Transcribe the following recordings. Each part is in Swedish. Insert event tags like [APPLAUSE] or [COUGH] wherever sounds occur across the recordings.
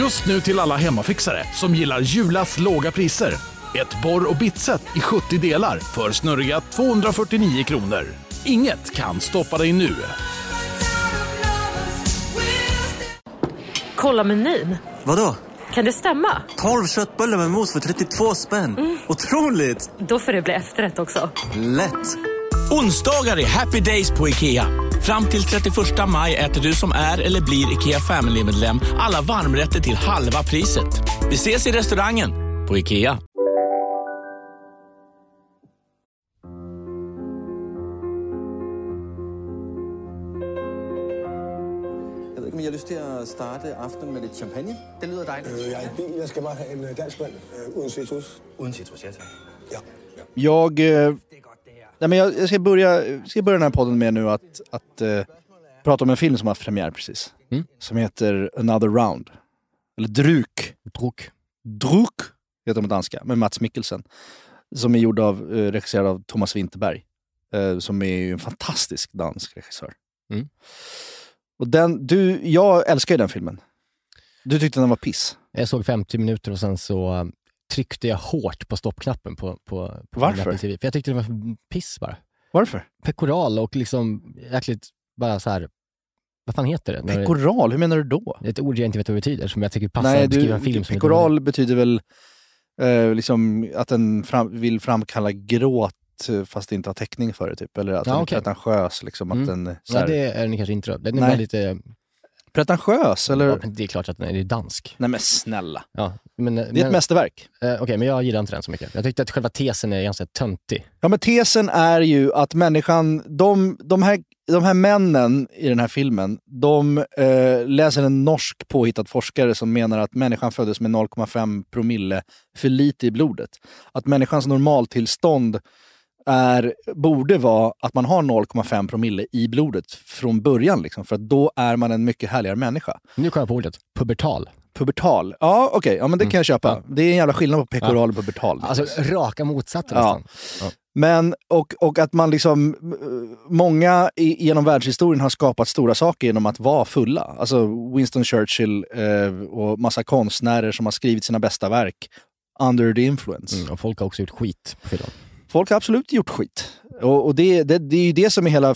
Just nu till alla hemmafixare som gillar Julas låga priser. Ett borr och bitset i 70 delar för snurriga 249 kronor. Inget kan stoppa dig nu. Kolla menyn. Vadå? Kan det stämma? 12 köttbullar med mos för 32 spänn. Otroligt! Då får det bli efterrätt också. Lätt! Onsdagar är happy days på IKEA. Fram till 31 maj äter du som är eller blir IKEA Family-medlem alla varmrätter till halva priset. Vi ses i restaurangen på IKEA. Jeg ved ikke, om I har starte aftenen med lidt champagne? Det lyder dejligt. Øh, jeg er i bil. Jeg skal bare have en øh, dansk vand øh, uden citrus. Uden citrus, ja tak. Ja. Jag, eh, nej men jag, jag ska, börja, ska börja den här podden med nu att, att eh, prata om en film som har haft premiär precis. Mm. Som heter Another Round. Eller Druk. Druk. Druk heter de danska, med Mats Mikkelsen. Som är gjord av, eh, regisserad av Thomas Winterberg. Eh, som är en fantastisk dansk regissör. Mm. Och den, du, jag älskar ju den filmen. Du tyckte den var piss. Jag såg 50 minuter och sen så tryckte jag hårt på stoppknappen på, på, på Varför? Apple TV. För jag tyckte det var piss bara. Varför? Pekoral och liksom jäkligt bara så här. vad fan heter det? Pekoral, hur menar du då? Det är ett ord jag inte vet vad det betyder, som jag tycker passar Nej, att beskriva du, en film som pekoral betyder väl eh, liksom att den fram, vill framkalla gråt eh, fast inte har täckning för det, typ. Eller att Ja, den pretentiös. Liksom, att Mm. den, så Nej, här, det är den kanske inte. Den är Nej. lite... Pretentiös, eller? Ja, men det är klart att den är, det är dansk. Nej men snälla. Ja, men, Det är ett mästerverk. Eh, Okej, men jag gillar inte den så mycket. Jag tyckte att själva tesen är ganska töntig. Ja men tesen är ju att människan, de, de, här, de här männen i den här filmen, de eh, läser en norsk påhittad forskare som menar att människan föddes med 0,5 promille för lite i blodet. Att människans normaltillstånd är, borde vara att man har 0,5 promille i blodet från början. Liksom, för att då är man en mycket härligare människa. Nu kom jag på ordet. Pubertal. Pubertal. Ja, okej. Ja, men det kan jag köpa. Det är en jävla skillnad på pekoral och pubertal. Alltså raka motsatsen Ja. nästan. Ja. Men, och, och att man liksom, många i, genom världshistorien har skapat stora saker genom att vara fulla. Alltså Winston Churchill eh, och massa konstnärer som har skrivit sina bästa verk under the influence. Mm, och folk har också gjort skit på filmen. Folk har absolut gjort skit. Och, och det, det, det är ju det som är hela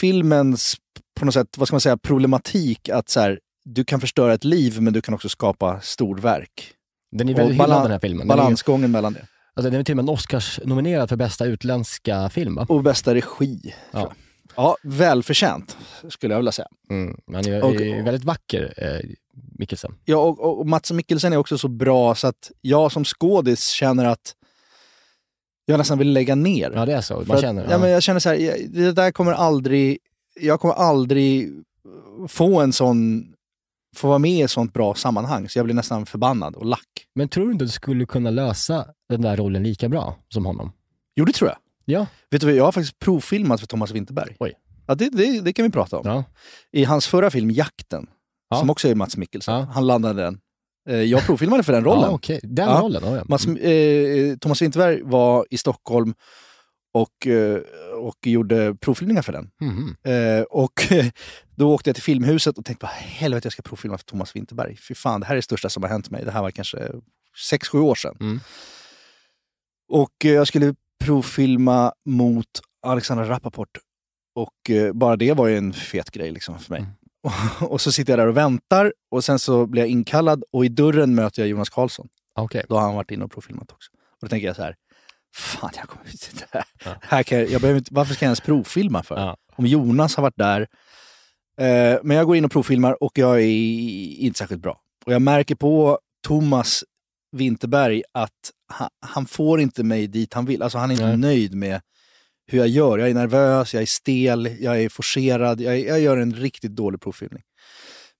filmens, på något sätt, vad ska man säga, problematik. Att så här, du kan förstöra ett liv men du kan också skapa storverk. Den är väldigt hyllad den här filmen. Är, ju- Balansgången mellan det. alltså, den är till och med en Oscars-nominerad för bästa utländska film va? Och bästa regi. Ja. Ja, välförtjänt skulle jag vilja säga. Mm. Han är, Och- är väldigt vacker, eh, Mikkelsen. Ja, och, och- och Mats Mikkelsen är också så bra så att jag som skådis känner att jag nästan vill lägga ner. Ja, det är så. Man att- känner. ja, men jag känner så här, det där kommer aldrig, jag kommer aldrig få en sån, få vara med i ett sånt bra sammanhang. Så jag blir nästan förbannad och lack. Men tror du inte du skulle kunna lösa den där rollen lika bra som honom? Jo, det tror jag. Ja. Vet du vad, jag har faktiskt provfilmat för Thomas Winterberg. Oj. Ja, det, det, det kan vi prata om. Ja. I hans förra film Jakten, Ja. som också är Mats Mikkelsen, Ja. han landade den. Eh, Jag provfilmade för den rollen. Ja, okej. Den Ja. rollen? Ja, ja. Mats, eh, Thomas Winterberg var i Stockholm och, eh, och gjorde provfilmningar för den. Eh, och eh, [LAUGHS] då åkte jag till Filmhuset och tänkte helvete jag ska provfilma för Thomas Winterberg. Fy fan, det här är det största som har hänt mig. Det här var kanske 6-7 år sedan. Mm. Och eh, jag skulle provfilma mot Alexandra Rappaport. Och eh, bara det var ju en fet grej liksom för mig. Mm. [LAUGHS] och så sitter jag där och väntar och sen så blir jag inkallad och i dörren möter jag Jonas Karlsson. Okej. Då har han varit inne och provfilmat också. Och då tänker jag så här, fan jag kommer inte det här. Ja. här kan jag, jag behöver inte, varför ska jag ens provfilma för? Ja. Om Jonas har varit där. Eh, men jag går in och provfilmar och jag är inte särskilt bra. Och jag märker på Thomas Winterberg att han, han får inte mig dit han vill. Alltså han är inte Nej. nöjd med hur jag gör. Jag är nervös, jag är stel, jag är forcerad. Jag, jag gör en riktigt dålig provfilmning.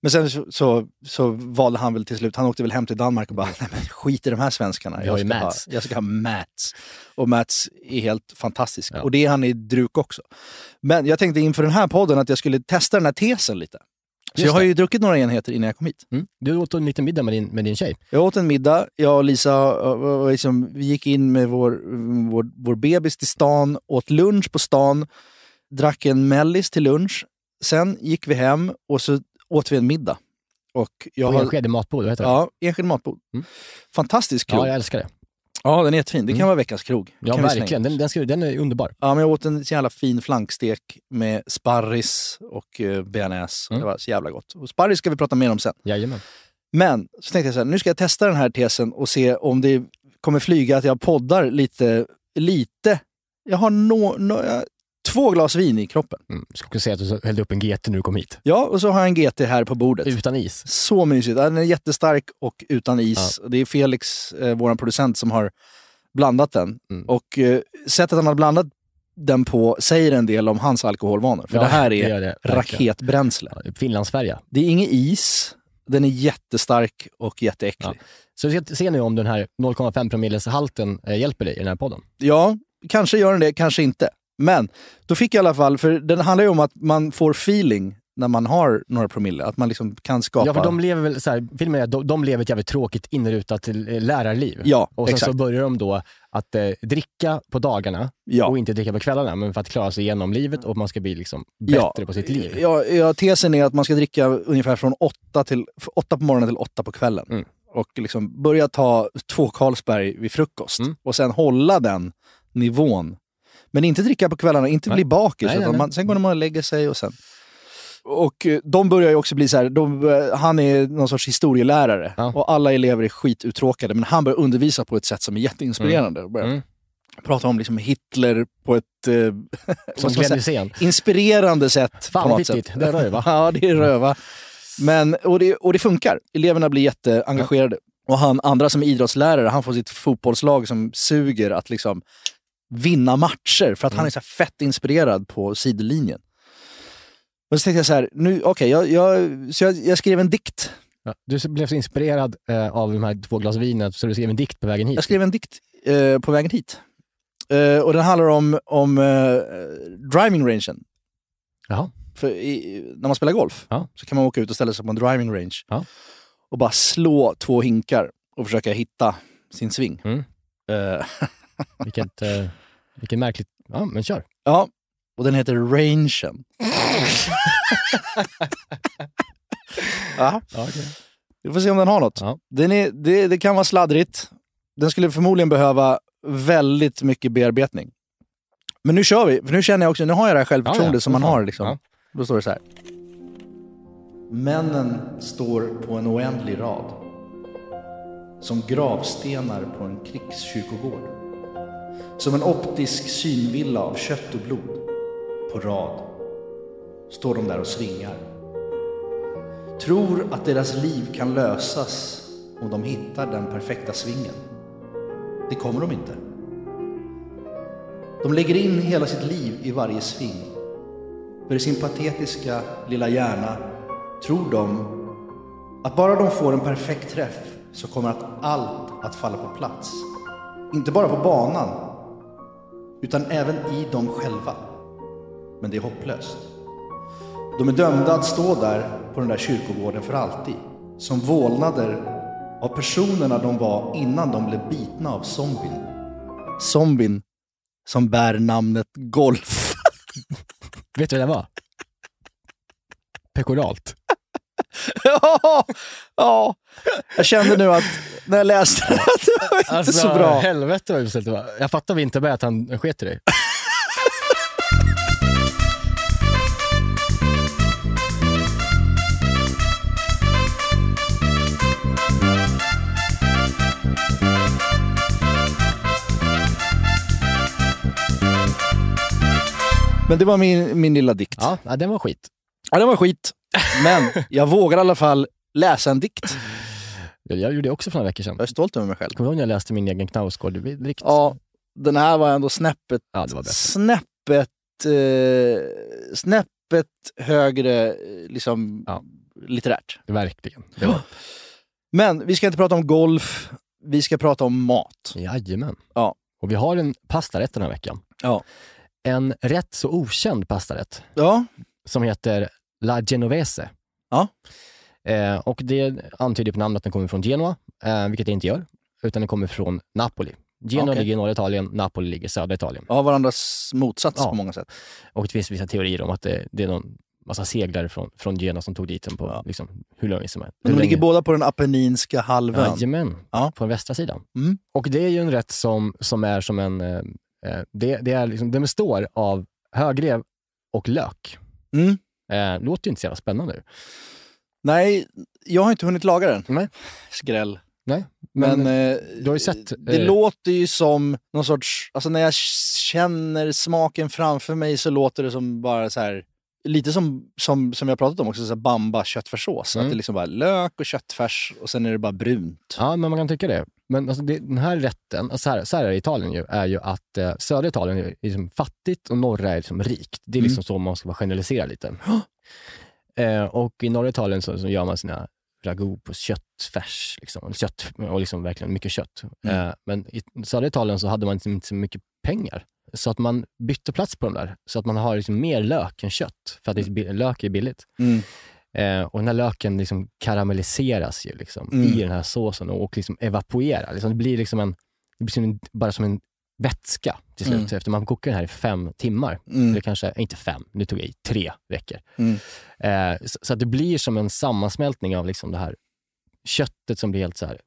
Men sen så, så, så valde han väl till slut, han åkte väl hem till Danmark och bara, nej men skit i de här svenskarna. Jag ju ska, ha, Mats." jag ska ha Mats. Och Mats är helt fantastisk. Ja. Och det är han i Druk också. Men jag tänkte inför den här podden att jag skulle testa den här tesen lite. Så jag har det. ju druckit några enheter innan jag kom hit. Mm. Du åt en liten middag med din, med din tjej. Jag åt en middag, jag och Lisa, äh, äh, liksom, vi gick in med vår, vår, vår bebis till stan, åt lunch på stan, drack en mellis till lunch. Sen gick vi hem och så åt vi en middag. Och jag På har, Enskede matbod, heter det? ja, enskild matbod. Mm. Fantastisk krog. Ja, jag älskar det. Den är jättefin. Det kan Mm. vara veckans krog. Ja, kan vi slänga. verkligen. Den, den, ska, den är underbar. Ja, men jag åt en så jävla fin flankstek med sparris och uh, bearnaise. Mm. Det var så jävla gott. Och sparris ska vi prata mer om sen. Jajamän. Men så tänkte jag så här, nu ska jag testa den här tesen och se om det kommer flyga att jag poddar lite. lite. Jag har no, no, jag, två glas vin i kroppen. Mm. Jag ska också säga att du hällde upp en GT när du kom hit. Ja, och så har jag en GT här på bordet. Utan is. Så mysigt. Ja, Den är jättestark och utan is. Det är Felix, eh, vår producent, som har blandat den. Mm. Och eh, sättet han har blandat den på säger en del om hans alkoholvanor. För Ja, det här det är det, verkligen. raketbränsle. Ja, Finlandsfärja. Det är ingen is. Den är jättestark och jätteäcklig. Ja. Så se, se nu om den här 0,5 promilles halten eh, hjälper dig i den här podden. Ja, kanske gör den det, kanske inte. Men då fick jag i alla fall, för den handlar ju om att man får feeling när man har några promille. Att man liksom kan skapa... Ja, för de lever väl så här, filmen är de, de lever ett jävligt tråkigt inrutat eh, lärarliv. Ja, och sen exakt. så börjar de då att eh, dricka på dagarna Ja. och inte dricka på kvällarna, men för att klara sig igenom livet och man ska bli liksom Ja. bättre på sitt liv. Ja, ja, tesen är att man ska dricka ungefär från åtta, till, åtta på morgonen till åtta på kvällen. Mm. Och liksom börja ta två Carlsberg vid frukost. Mm. Och sen hålla den nivån. Men inte dricka på kvällarna, inte Nej. bli bakis. Nej, nej. Man, sen går man och lägger sig och sen... Och eh, de börjar ju också bli så här, de, eh, han är någon sorts historielärare Ja. och alla elever är skituttråkade. Men han börjar undervisa på ett sätt som är jätteinspirerande. Börjar Mm. prata om liksom Hitler på ett eh, [LAUGHS] Som säga, inspirerande sätt. Fan på något sätt. det är röva. [LAUGHS] Ja, det är röva. Men, och, det, och det funkar. Eleverna blir jätteengagerade. Och han andra som är idrottslärare, han får sitt fotbollslag som suger att liksom vinna matcher för att han är så fett inspirerad på sidlinjen. Och så tänkte jag så här, nu, okej, jag, jag, så jag, jag skrev en dikt. Ja, du blev så inspirerad eh, av de här två glas vinet så du skrev en dikt på vägen hit. Jag skrev en dikt eh, på vägen hit. Eh, och den handlar om, om eh, driving rangen. Jaha. För i, när man spelar golf Ja. så kan man åka ut och ställa sig på en driving range Ja. och bara slå två hinkar och försöka hitta sin sving. Mm. [LAUGHS] Vilket, eh, vilket märkligt... Ja, men kör. ja, och den heter Rangen. [LAUGHS] ja, Ja, okej. vi får se om den har något. Ja. Den är, det, det kan vara sladdrigt. Den skulle förmodligen behöva väldigt mycket bearbetning. Men nu kör vi, för nu känner jag också, nu har jag det här självförtroendet Ja, ja, som man har. Liksom. Ja. Då står det så här. Männen står på en oändlig rad. Som gravstenar på en krigskyrkogård. Som en optisk synvilla av kött och blod. På rad står de där och svingar. Tror att deras liv kan lösas om de hittar den perfekta svingen. Det kommer de inte. De lägger in hela sitt liv i varje sving. För i sin patetiska lilla hjärna tror de att bara de får en perfekt träff så kommer att allt att falla på plats. Inte bara på banan, utan även i dem själva. Men det är hopplöst. De är dömda att stå där på den där kyrkogården för alltid. Som vålnader av personerna de var innan de blev bitna av zombien. Zombien som bär namnet Golf. [LAUGHS] Vet du vad det var? Pekoralt. [LAUGHS] ja, ja, jag kände nu att när jag läste det, det var inte Alltså, så bra. helvete vad uselt det var. Jag fattar Vinterberg att han sket i dig. Men det var min, min lilla dikt. Ja, den var skit. Ja, den var skit. Men jag vågar i alla fall läsa en dikt. Jag, gjorde det också för några veckor sedan. Jag är stolt över mig själv. Kommer du ihåg när jag läste min egen Knausgård-dikt? Ja, den här var ändå snäppet, Ja, det var snäppet, eh, snäppet högre eh, liksom, Ja. litterärt. Verkligen. [GASPS] Men vi ska inte prata om golf, vi ska prata om mat. Jajamän. Ja. Och vi har en pastarätt den här veckan. Ja. En rätt så okänd pastarätt Ja, som heter La Genovese. Ja. Eh, och det antyder på namnet att den kommer från Genua, eh, vilket det inte gör, utan den kommer från Napoli. Genua Okej. ligger i norra Italien, Napoli ligger i södra Italien. ja varandras motsats Ja. på många sätt. Och det finns vissa teorier om att det, det är någon massa seglare från, från Genoa som tog dit den på Ja. liksom, hur länge som helst. De ligger länge- båda på den apenninska halvön. Jajamän, Ja. på den västra sidan. Mm. Och det är ju en rätt som, som är som en... Eh, eh, det, det är liksom, den består av högrev och lök. Mm. Eh, låter ju inte så jävla spännande. Nej, jag har inte hunnit laga den. Nej. Skräll. Nej, Men, men, eh, du har ju sett, Det eh, låter ju som någon sorts... Alltså när jag känner smaken framför mig så låter det som bara så här... Lite som, som, som jag pratat om också, så bamba köttfärssås. Mm. Att det liksom bara lök och köttfärs och sen är det bara brunt. Ja, men man kan tycka det. Men alltså det, den här rätten, alltså så, här, så här är det i Italien ju, är ju att eh, södra Italien är liksom fattigt och norra är liksom rikt. Det är liksom så man ska generalisera lite. Eh, och i norra Italien så, så gör man sina ragu på köttfärs. Liksom, kött, och liksom verkligen mycket kött. Eh, men i södra Italien så hade man liksom inte så mycket pengar. Så att man bytte plats på de där. Så att man har liksom mer lök än kött. För att det bi- lök är billigt. Mm. Eh, och den här löken liksom karamelliseras ju liksom Mm. i den här såsen och, och liksom evaporerar. Liksom, det blir liksom en, det blir bara som en vätska till slut. Mm. Efter man kokar den här i fem timmar. Mm. Eller kanske, inte fem, nu tog jag i, tre räcker. Mm. Eh, så, så att det blir som en sammansmältning av liksom det här köttet som blir helt så här,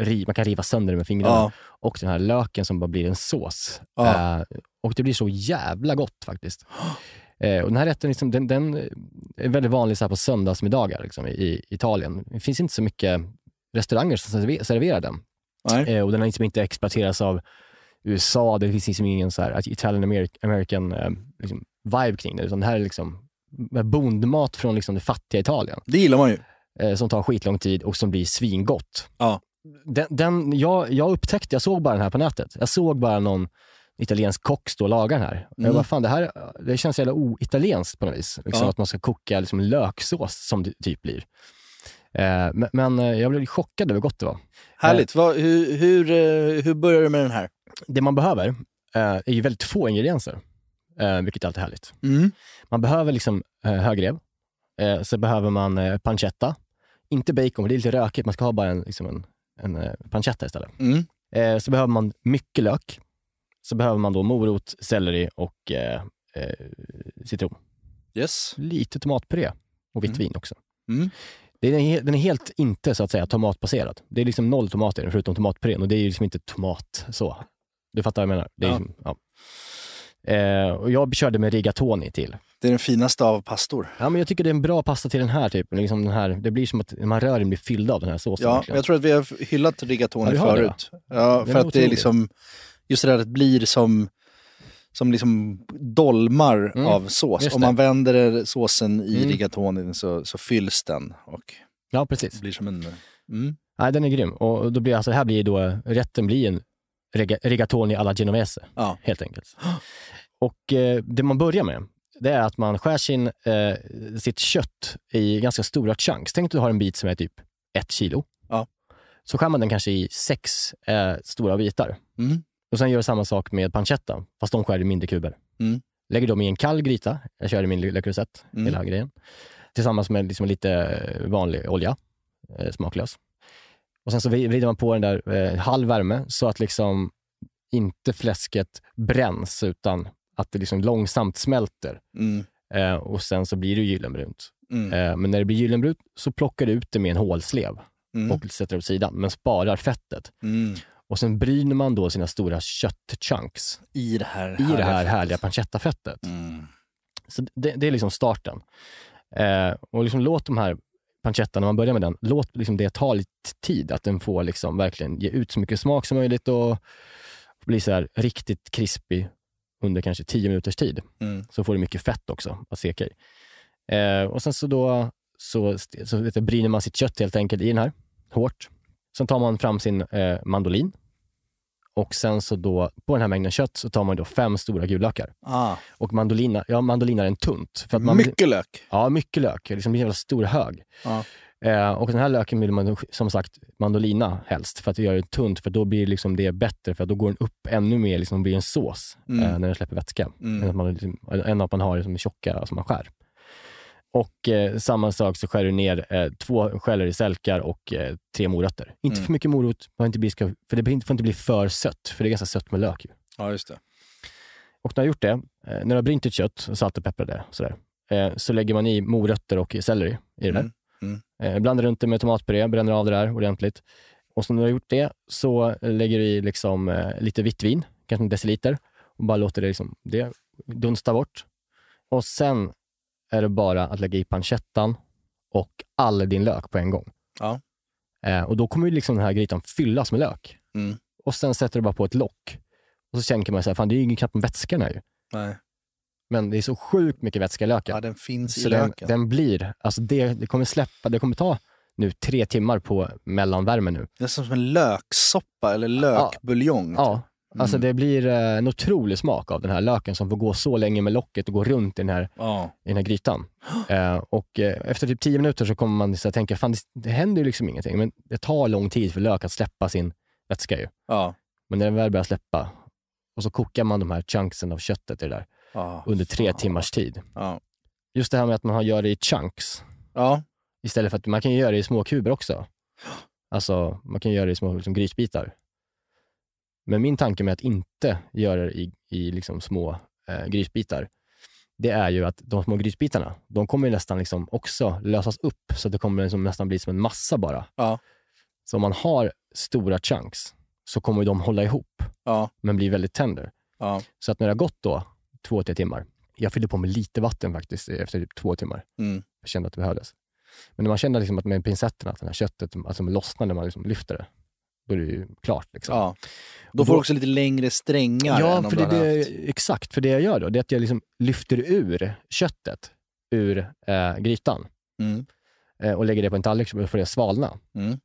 ri, man kan riva sönder det med fingrarna. Ja. Och den här löken som bara blir en sås. Ja. Eh, och det blir så jävla gott faktiskt. Eh, och den här rätten liksom, den, den är väldigt vanlig så här på söndagsmiddagar liksom, i, i Italien. Det finns inte så mycket restauranger som serve- serverar den. Eh, och den har liksom inte exploaterats av USA. Det finns liksom ingen så här Italian Ameri- American eh, liksom, vibe kring det. Utan det här är liksom bondmat från liksom det fattiga Italien. Det gillar man ju. Eh, som tar skitlång tid och som blir svingott. Ja. Den, den, jag, jag upptäckte, jag såg bara den här på nätet. Jag såg bara någon italiensk kock stå och laga den här. Och Jag Mm. bara, fan det här det känns jävla oitalienskt på något vis. Liksom Ja. Att man ska koka liksom löksås som det typ blir. Eh, men, men eh, jag blev chockad över hur gott det var. Härligt. Vad, hur, hur, eh, hur börjar du med den här? Det man behöver eh, är ju väldigt få ingredienser, eh, vilket alltid är härligt. Mm. Man behöver liksom eh, högrev, så behöver man pancetta. Inte bacon, för det är lite rökigt. Man ska ha bara en, liksom en, en pancetta istället. Mm. Så behöver man mycket lök. Så behöver man då morot, selleri och eh, citron. Yes. Lite tomatpuré och vitt vin också. Mm. Den är, den är helt inte så att säga tomatbaserad. Det är liksom noll tomater i den, förutom tomatpurén och det är ju liksom inte tomat så. Du fattar vad jag menar? Det är Ja. ja. Eh, och jag körde med rigatoni till. Det är den finaste av pastor. Ja, men jag tycker det är en bra pasta till den här typen. Liksom den här, det blir som att man rör den blir fylld av den här såsen. Ja, verkligen. jag tror att vi har hyllat rigatoni Ja, har det, förut. Ja, för att det är liksom, just det där att det blir som, som liksom dolmar Mm, av sås. Om man vänder såsen i Mm. rigatonin så, så fylls den och ja, precis. blir som en... Mm. Nej, den är grym. Och då blir alltså, här blir då, rätten blir en rigatoni alla genovese, Ja. helt enkelt. Och eh, det man börjar med, det är att man skär sin, eh, sitt kött i ganska stora chunks. Tänk att du har en bit som är typ ett kilo. Ja. Så skär man den kanske i sex eh, stora bitar. Mm. Och sen gör jag samma sak med pancetta, fast de skär i mindre kuber. Mm. Lägger dem i en kall gryta, jag kör i min lilla krusett, Mm. hela grejen. Tillsammans med liksom lite vanlig olja, eh, smaklös. Och sen så vri- vrider man på den där eh, halv värme så att liksom inte fläsket bränns utan att det liksom långsamt smälter. Mm. Eh, och sen så blir det gyllenbrunt. Mm. Eh, men när det blir gyllenbrunt så plockar du ut det med en hålslev Mm. och sätter det åt sidan, men sparar fettet. Mm. Och sen bryner man då sina stora köttchunks I det här i det här härliga pancetta-fettet. Mm. Så det, det är liksom starten. Eh, och liksom låt de här pancettan, när man börjar med den, låt liksom det ta lite tid. Att den får liksom verkligen ge ut så mycket smak som möjligt och bli så här riktigt krispig under kanske 10 minuters tid. Mm. Så får du mycket fett också att steka i. Eh, och sen så då så, så vet bryner man sitt kött helt enkelt i den här, hårt. Sen tar man fram sin eh, mandolin. Och sen så då, på den här mängden kött, så tar man då fem stora gulökar. Ah. Och mandolina, ja mandolina är en tunt. För att man, Mycket lök. Ja, mycket lök. Liksom en jävla stor hög. Ja. Eh, och den här löken vill man som sagt mandolina helst för att göra det tunt för då blir liksom det bättre för då går den upp ännu mer, liksom blir en sås Mm. eh, när den släpper vätska. Mm. Än, att man, liksom, än att man har liksom tjocka som man skär. Och eh, samma sak så skär du ner eh, två skällor i sälkar och eh, tre morötter. Inte Mm. för mycket morot, man inte bli, ska, för det får inte- bli för sött, för det är ganska sött med lök. Ju. Ja, just det. Och när du har gjort det, eh, när du har brynt ditt kött, salt och pepprar det, sådär. eh, så lägger man i morötter och selleri i det där. Mm, mm. Eh, blandar runt det med tomatpuré, bränner av det där ordentligt. Och så när du har gjort det så lägger du i liksom, lite vitt vin, kanske en deciliter, och bara låter det, liksom, det dunsta bort. Och sen är det bara att lägga i pancettan och all din lök på en gång. Ja. Eh, och då kommer ju liksom den här grytan fyllas med lök. Mm. Och sen sätter du bara på ett lock. Och så tänker man så här, fan det är ju ingen knappt vätska den här ju. Nej. Men det är så sjukt mycket vätska i löken. Ja, den finns så i den, löken. den blir, alltså det, det kommer släppa, det kommer ta nu tre timmar på mellanvärme nu. Det är som en löksoppa eller lökbuljong. Ja, alltså Mm. det blir eh, en otrolig smak av den här löken som får gå så länge med locket och gå runt i den här, Ja. i den här grytan. [GASPS] Eh, och eh, efter typ tio minuter så kommer man så här tänka, fan det, det händer ju liksom ingenting. Men det tar lång tid för lök att släppa sin vätska ju. Ja. Men när den väl börjar släppa och så kokar man de här chunksen av köttet i det där Ja. under tre timmars tid. Just det här med att man har- gör det i chunks istället för att man kan göra det i små kuber också. Alltså, man kan göra det i små liksom, grisbitar. Men min tanke med att inte göra det i, i liksom, små eh, grisbitar, det är ju att de små grisbitarna, de kommer nästan liksom också lösas upp, så att det kommer liksom nästan bli som en massa bara. Ja. Så om man har stora chunks, så kommer de hålla ihop, Ja. men bli väldigt tender. Ja. Så att när det har gått då två, tre timmar, jag fyllde på med lite vatten faktiskt efter typ två timmar. Mm. Jag kände att det behövdes. Men när man känner liksom att med pincetterna, att det här köttet alltså, lossnar när man liksom lyfter det, då är det ju klart. Liksom. ja. Då får du också lite längre strängar. än Ja, för det, det, exakt. För det jag gör då, det är att jag liksom lyfter ur köttet ur eh, grytan Mm. eh, och lägger det på en tallrik så får det svalna. Mm.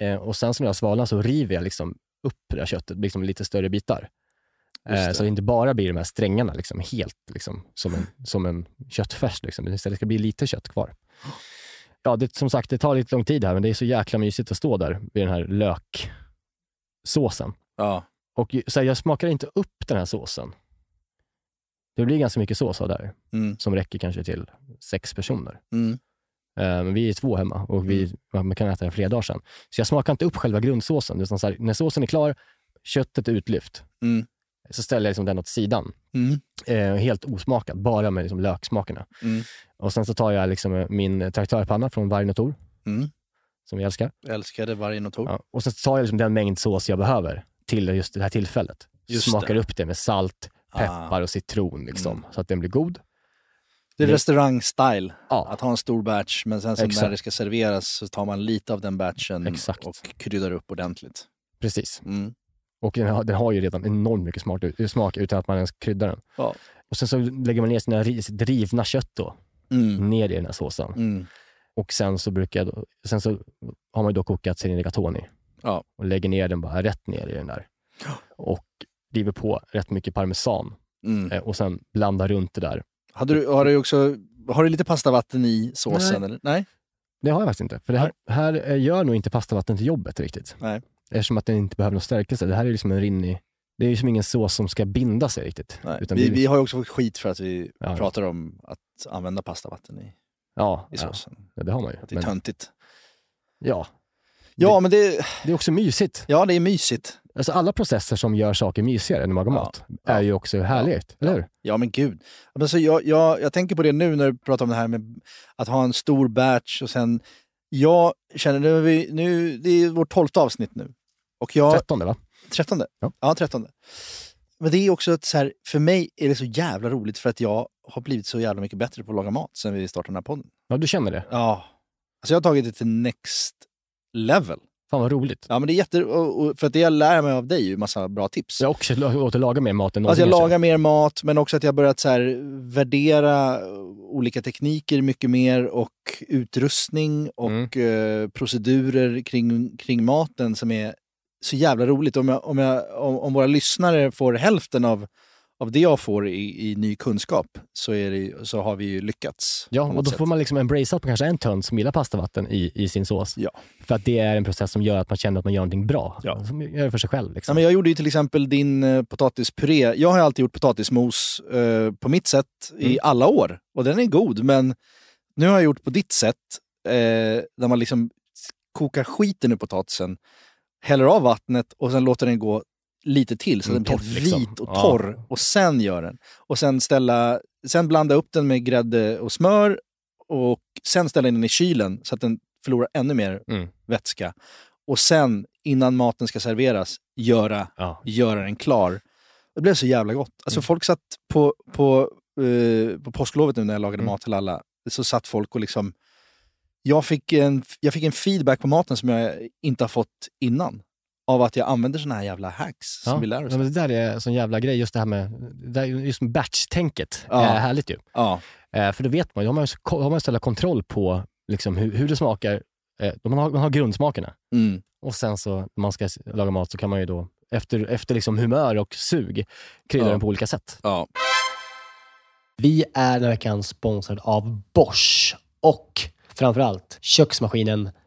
Eh, och sen så när det har svalnat så river jag liksom upp det här köttet, liksom lite större bitar. Eh, det. så det inte bara blir de här strängarna liksom, helt liksom, som, en, som en köttfärs. Liksom. Istället ska bli lite kött kvar. Ja, det, som sagt, det tar lite lång tid här, men det är så jäkla mysigt att stå där vid den här löksåsen. Ja. Och så här, jag smakar inte upp den här såsen. Det blir ganska mycket sås av där, Mm. som räcker kanske till sex personer. Mm. Men vi är två hemma och vi man kan äta det flera dagar sedan. Så jag smakar inte upp själva grundsåsen. Utan så här, när såsen är klar, köttet är utlyft, Mm. Så ställer jag liksom den åt sidan. Mm. Eh, helt osmakad, bara med liksom löksmakerna. Mm. Och sen så tar jag liksom eh, min traktörpanna från Vargen och Tor, Mm. som vi älskar. Jag älskade vargen och. Ja. Och sen tar jag liksom den mängd sås jag behöver till just det här tillfället. Just Smakar det. upp det med salt, peppar och citron, liksom, Mm. så att den blir god. Det är restaurang-style. Ja. Att ha en stor batch, men sen när det ska serveras så tar man lite av den batchen Exakt. och kryddar upp ordentligt. Precis. Mm. Och den har, den har ju redan enormt mycket smak, smak utan att man ens kryddar den. Ja. Och sen så lägger man ner sina rivna kött då, Mm. ner i den här såsen. Mm. Och sen så brukar då, sen så har man då kokat sin rigatoni. Ja. Och lägger ner den bara rätt ner i den där. [GASPS] Och river på rätt mycket parmesan. Mm. Eh, och sen blandar runt det där. Hade du, har, du också, har du lite pastavatten i såsen? Nej. Eller? Nej? Det har jag faktiskt inte. För det här, här eh, gör nog inte pastavatten till jobbet riktigt. Nej. Eftersom att den inte behöver någon stärkelse. Det här är liksom en rinnig... Det är ju som ingen sås som ska binda sig riktigt. Nej. Vi, det, vi har ju också fått skit för att vi Ja. pratar om att använda pastavatten i, ja, i ja, såsen. det har man ju. Att det är Men, töntigt. ja, Ja, men det, det är också mysigt. ja, det är mysigt. Alltså alla processer som gör saker mysigare man lagar Ja. mat Ja. är ju också härligt, eller hur? Ja, men gud. Men så jag, jag, jag tänker på det nu när du pratar om det här med att ha en stor batch och sen... Jag känner, nu, vi, nu det är vårt tolfte avsnitt nu. Och jag, Trettonde va? Trettonde? Ja. Ja, trettonde. Men det är också ett så här, för mig är det så jävla roligt för att jag har blivit så jävla mycket bättre på att laga mat sen vi startade den här podden. Ja, du känner det. Ja. Alltså jag har tagit det till next level. Fan vad roligt. Ja, men det är jätte... För att det jag lär mig av dig är ju massa bra tips. Jag har också låtit laga mer mat än Alltså jag någonsin, lagar mer mat, men också att jag börjat så här värdera olika tekniker mycket mer och utrustning och Mm. eh, procedurer kring, kring maten som är så jävla roligt. Om, jag, om, jag, om, om våra lyssnare får hälften av, av det jag får i, i ny kunskap så, är det, så har vi ju lyckats. Ja, och då sätt. får man liksom embracea på kanske en tönt som gillar pastavatten i, i sin sås. Ja. För att det är en process som gör att man känner att man gör någonting bra. Ja. Som gör det för sig själv. Ja, Liksom. men jag gjorde ju till exempel din eh, potatispuré. Jag har alltid gjort potatismos eh, på mitt sätt i Mm. alla år. Och den är god, men nu har jag gjort på ditt sätt. Eh, där man liksom kokar skiten ur potatisen, häller av vattnet och sen låter den gå lite till så att Mm, den blir liksom. vit och Ja. torr. Och sen gör den. Och sen, ställa, sen blanda upp den med grädde och smör och sen ställa in den i kylen så att den förlorar ännu mer Mm. vätska. Och sen, innan maten ska serveras, göra, Ja. göra den klar. Det blev så jävla gott. Alltså Mm. folk satt på, på, eh, på påsklovet nu när jag lagade Mm. mat till alla, så satt folk och liksom... Jag fick, en, jag fick en feedback på maten som jag inte har fått innan. Av att jag använder såna här jävla hacks som vi lär oss. Ja, men det där är en sån jävla grej, just det här med det där, just med batch-tänket. Ja. är härligt ju. Ja. Eh, för då vet man, då har man ju så- har man ju ställt kontroll på liksom, hur, hur det smakar. Eh, man, har, man har grundsmakerna. Mm. Och sen så när man ska laga mat så kan man ju då efter, efter liksom humör och sug krydda Ja. den på olika sätt. Ja. Vi är den här veckan sponsrade av Bosch och framförallt köksmaskinen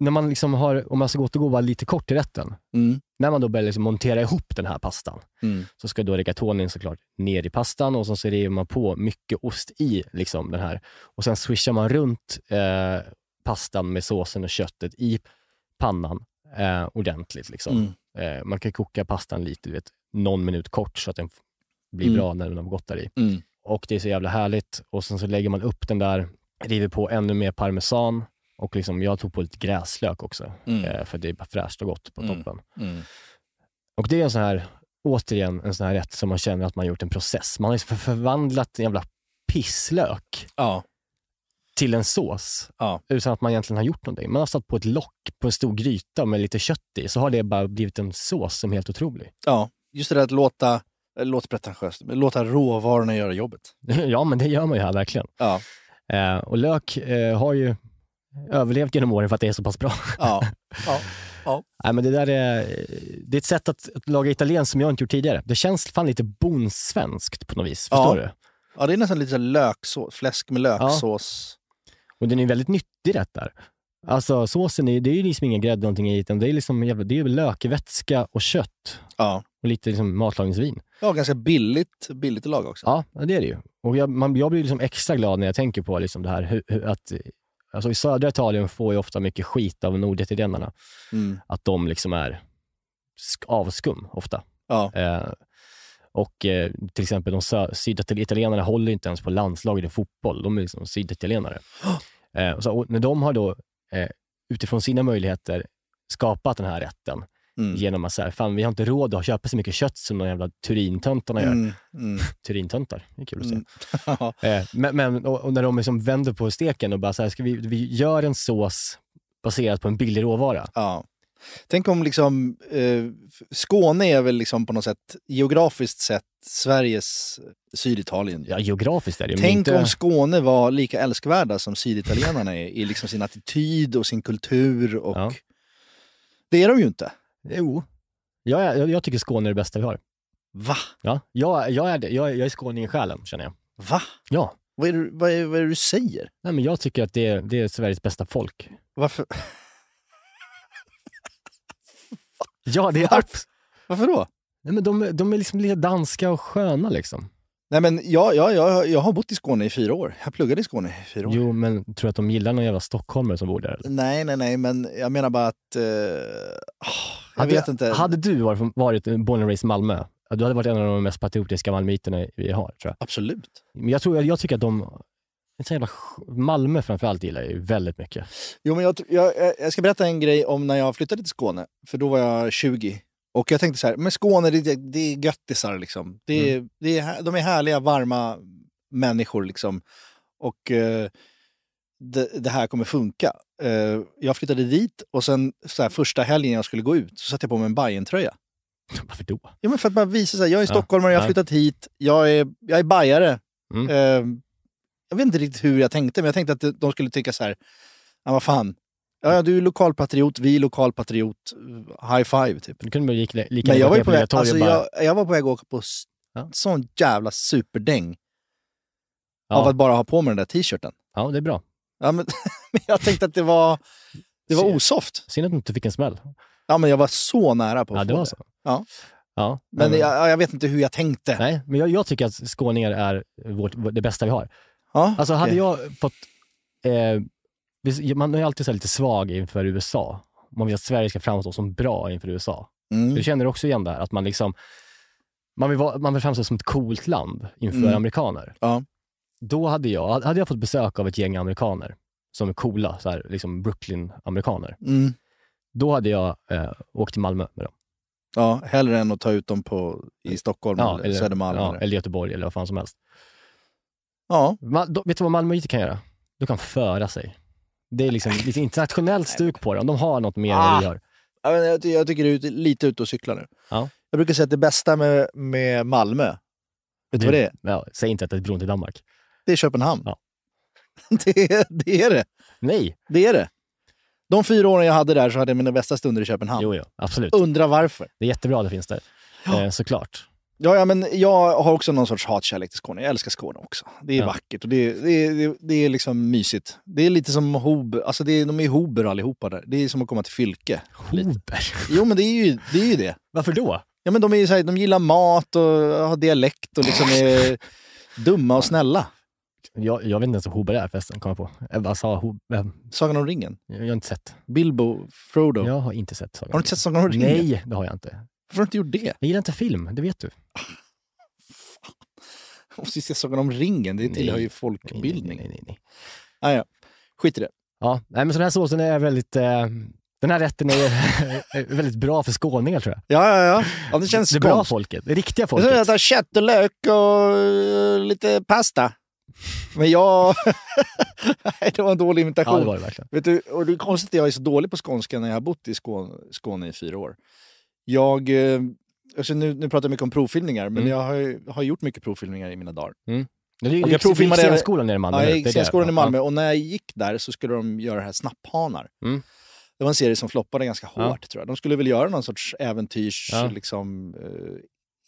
När man liksom har, om man ska återgå lite kort till rätten. Mm. När man då börjar liksom montera ihop den här pastan Mm. så ska då rigatonin såklart ner i pastan och så, river man på mycket ost i liksom den här. Och sen swishar man runt eh, pastan med såsen och köttet i pannan eh, ordentligt. Liksom. Mm. Eh, man kan koka pastan lite, vet, någon minut kort så att den blir Mm. bra när den har gått där i. Mm. Och det är så jävla härligt. Och sen så lägger man upp den där, river på ännu mer parmesan och liksom, jag tog på lite gräslök också, Mm. eh, för det är bara fräscht och gott på Mm. toppen. Mm. Och det är en sån här, återigen, en sån här rätt som man känner att man har gjort en process. Man har liksom förvandlat en jävla pisslök Ja. till en sås Ja. utan att man egentligen har gjort någonting. Man har satt på ett lock på en stor gryta med lite kött i, så har det bara blivit en sås som är helt otrolig. ja, just det där att låta, det låter pretentiöst, men låta råvarorna göra jobbet. [LAUGHS] ja, men det gör man ju här verkligen. Ja. Eh, och lök eh, har ju överlevt genom åren för att det är så pass bra. [LAUGHS] Ja. ja. Nej, men det där är, det är ett sätt att, laga italienskt som jag inte gjort tidigare. Det känns fan lite bondsvenskt på något vis. Förstår Ja. du? ja, det är nästan lite så löksås, fläsk med löksås. Och den är väldigt nyttig rätt där. Alltså såsen, är, det är ju liksom ingen grädde någonting i, utan det är liksom det är lökvätska och kött Ja. och lite liksom matlagningsvin. ja, ganska billigt, billigt att laga också. Ja, det är det ju. Och jag, man, jag blir liksom extra glad när jag tänker på liksom det här hur, hur, att alltså I södra Italien får ju ofta mycket skit av norditalienarna. Mm. Att de liksom är sk- avskum ofta. Ja. Eh, och eh, till exempel de syditalienarna håller inte ens på landslaget i fotboll. De är liksom syditalienare. [GASPS] Eh, och så, och när de har då eh, utifrån sina möjligheter skapat den här rätten Mm. genom att säga, fan vi har inte råd att köpa så mycket kött som de jävla Turintöntarna gör. Mm. Mm. [LAUGHS] Turintöntar, det är kul att se. Mm. [LAUGHS] Eh, men, men, och, och när de liksom vänder på steken och bara så här, ska vi, vi gör en sås baserat på en billig råvara. Ja. Tänk om liksom, eh, Skåne är väl liksom på något sätt geografiskt sett Sveriges Syditalien. Ja, geografiskt är det Tänk inte... om Skåne var lika älskvärda som syditalienarna är i liksom sin attityd och sin kultur. Och... Ja. Det är de ju inte. Jo. Jag, jag, jag tycker Skåne är det bästa vi har. Va? Ja, jag, jag, är, det. jag, jag är skåning i själen, känner jag. Va? Ja. Vad är, vad, är, vad är det du säger? Nej, men jag tycker att det är, det är Sveriges bästa folk. Varför, Ja, det är Varför? varför då? Nej, men de, de är liksom lite danska och sköna liksom. Nej men jag, jag, jag, jag har bott i Skåne i fyra år. Jag pluggade i Skåne i fyra år. Jo, men tror du att de gillar någon jävla stockholmare som bor där? Eller? Nej, nej, nej, men jag menar bara att... Eh, ah, jag Hade, vet inte. Hade du varit, varit born and raised i Malmö, du hade varit en av de mest patriotiska malmöiterna vi har, tror jag. Absolut. Men jag, tror, jag tycker att de, jävla, Malmö framförallt gillar jag ju väldigt mycket. Jo, men jag, jag, jag- jag ska berätta en grej om när jag flyttade till Skåne. För då var jag 20. Och jag tänkte så här, men Skåne det, det är göttisar liksom. Det är, det är, här- de är härliga, varma människor liksom. Och eh, det, det här kommer funka. Eh, jag flyttade dit och sen så här, första helgen jag skulle gå ut så satte jag på mig en Bajen-tröja. [LAUGHS] Varför då? Ja, men för att bara visa sig, jag är stockholmare, jag har flyttat hit, jag är, jag är bajare. Mm. Eh, jag vet inte riktigt hur jag tänkte, men jag tänkte att de skulle tycka så här, ja vad fan, Ja, du är lokalpatriot, vi är lokalpatriot. High five, typ. Du kunde lika, lika Men jag var, på väg, alltså, jag, jag var på väg att åka på Ja. sån jävla superdäng ja, av att bara ha på mig den där t-shirten. ja, det är bra. Ja, men, [LAUGHS] men jag tänkte att det var, det var osoft. Synd att du inte fick en smäll. Ja, men jag var så nära på att Ja, det få var det. så. Ja. Ja, Men nej, jag, jag vet inte hur jag tänkte. Nej, men jag, jag tycker att skåningar är vårt, det bästa vi har. Ja, Alltså hade okej. jag fått... Eh, man är alltid så lite svag inför USA. Man vill att Sverige ska framstå som bra inför USA. Mm. Du känner också igen det här, att man liksom... Man vill, vara, man vill framstå som ett coolt land inför Mm. amerikaner. Ja. Då hade jag, hade jag fått besök av ett gäng amerikaner som är coola, så här, liksom Brooklyn-amerikaner. Mm. Då hade jag eh, åkt till Malmö med dem. Ja, hellre än att ta ut dem på, i Stockholm eller, Södermalm. ja, eller. eller Göteborg eller vad fan som helst. ja. Ma- då, vet du vad Malmöiter kan göra? De kan föra sig. Det är liksom lite internationellt stuk på dem. De har något mer än vad vi Ah. har. Ja, jag, jag tycker du är lite ute och cyklar nu. Ja. Jag brukar säga att det bästa med, med Malmö, vet du vad det är? Ja, säg inte att det är bron till Danmark. Det är Köpenhamn. Ja. [LAUGHS] Det, är, det är det. Nej! Det är det. De fyra åren jag hade där så hade jag mina bästa stunder i Köpenhamn. Jo, jo, absolut. Undra varför. Det är jättebra att det finns där. Eh, såklart. Ja, ja, men jag har också någon sorts hatkärlek till Skåne. Jag älskar Skåne också. Det är Ja. vackert och det är, det, är, det, det är liksom mysigt. Det är lite som Hob, alltså det är, de är Hober allihopa där. Det är som att komma till Fylke. Hober. Jo, men det är ju det. Är ju det. Varför då? Ja, men de, är så här, de gillar mat och har dialekt och liksom är dumma och snälla. Jag, jag vet inte ens vad Hober är förresten, kom jag på. Jag bara sa Hober. Sagan om ringen. Jag har inte sett. Bilbo, Frodo. Jag har inte sett Sagan Har du inte sett Sagan om ringen? Nej, det har jag inte. Varför har du inte gjort det? Jag gillar inte film, det vet du. Jag måste ju se Sagan om ringen. Det tillhör ju folkbildning. Nej, nej, nej, nej. Ah, ja. Skit i det. Ja, nej, men så den här såsen är väldigt... Eh, den här rätten [LAUGHS] är, väldigt bra för skåningar tror jag. Ja, ja, ja. ja det känns Det bra skånskt. folket, det riktiga Jag folket. ska äta kött och lök och eh, lite pasta. Men jag... [LAUGHS] Nej, det var en dålig Ja, imitation. det var det verkligen. Vet du, och det är konstigt att jag är så dålig på skånska när jag har bott i Skåne, Skåne i fyra år. Jag... eh, Alltså nu, nu pratar jag mycket om provfilmningar, men Mm. jag har, har gjort mycket provfilmningar i mina dagar. Det är Och ju jag provfilmade även- scenskolan nere i Malmö. Ja, jag gick Det det. scenskolan i Ja, Malmö och när jag gick där så skulle de göra det här Snapphanar. Mm. Det var en serie som floppade ganska Ja. hårt tror jag. De skulle väl göra någon sorts äventyrs, Ja. liksom, eh,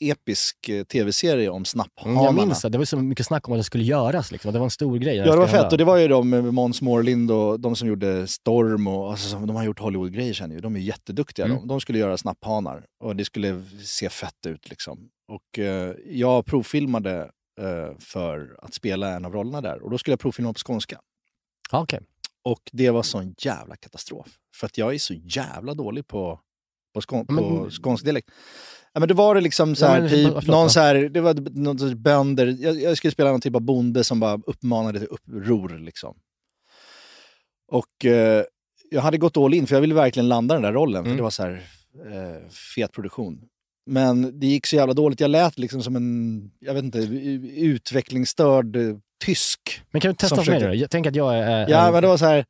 episk eh, tv-serie om Mm, snapphanarna. jag minns att det var så mycket snack om att det skulle göras. Liksom. Det var en stor grej. Ja, det var fett. Och det var ju de med Måns Mårlind och de som gjorde Storm och alltså, de har gjort Hollywood-grejer sen ju. De är jätteduktiga Mm. de. De skulle göra snapphanar och det skulle se fett ut liksom. Och eh, jag provfilmade eh, för att spela en av rollerna där och då skulle jag provfilma på skånska. Ja, okej. Och det var sån jävla katastrof. För att jag är så jävla dålig på, på, skån, på skånsk dialekt. Ja, men det var det liksom så Ja, här, men- typ, förlåt, någon ja. så här, det var någon sorts bönder, jag, jag skulle spela någon typ av bonde som bara uppmanade till uppror liksom. Och eh, jag hade gått all in för jag ville verkligen landa den där rollen, för Mm. det var så här eh, fet produktion. Men det gick så jävla dåligt, jag lät liksom som en, jag vet inte, utvecklingsstörd eh, tysk. Men kan du testa för mig då? Jag tänker att jag är... Ja, är- men det var så här.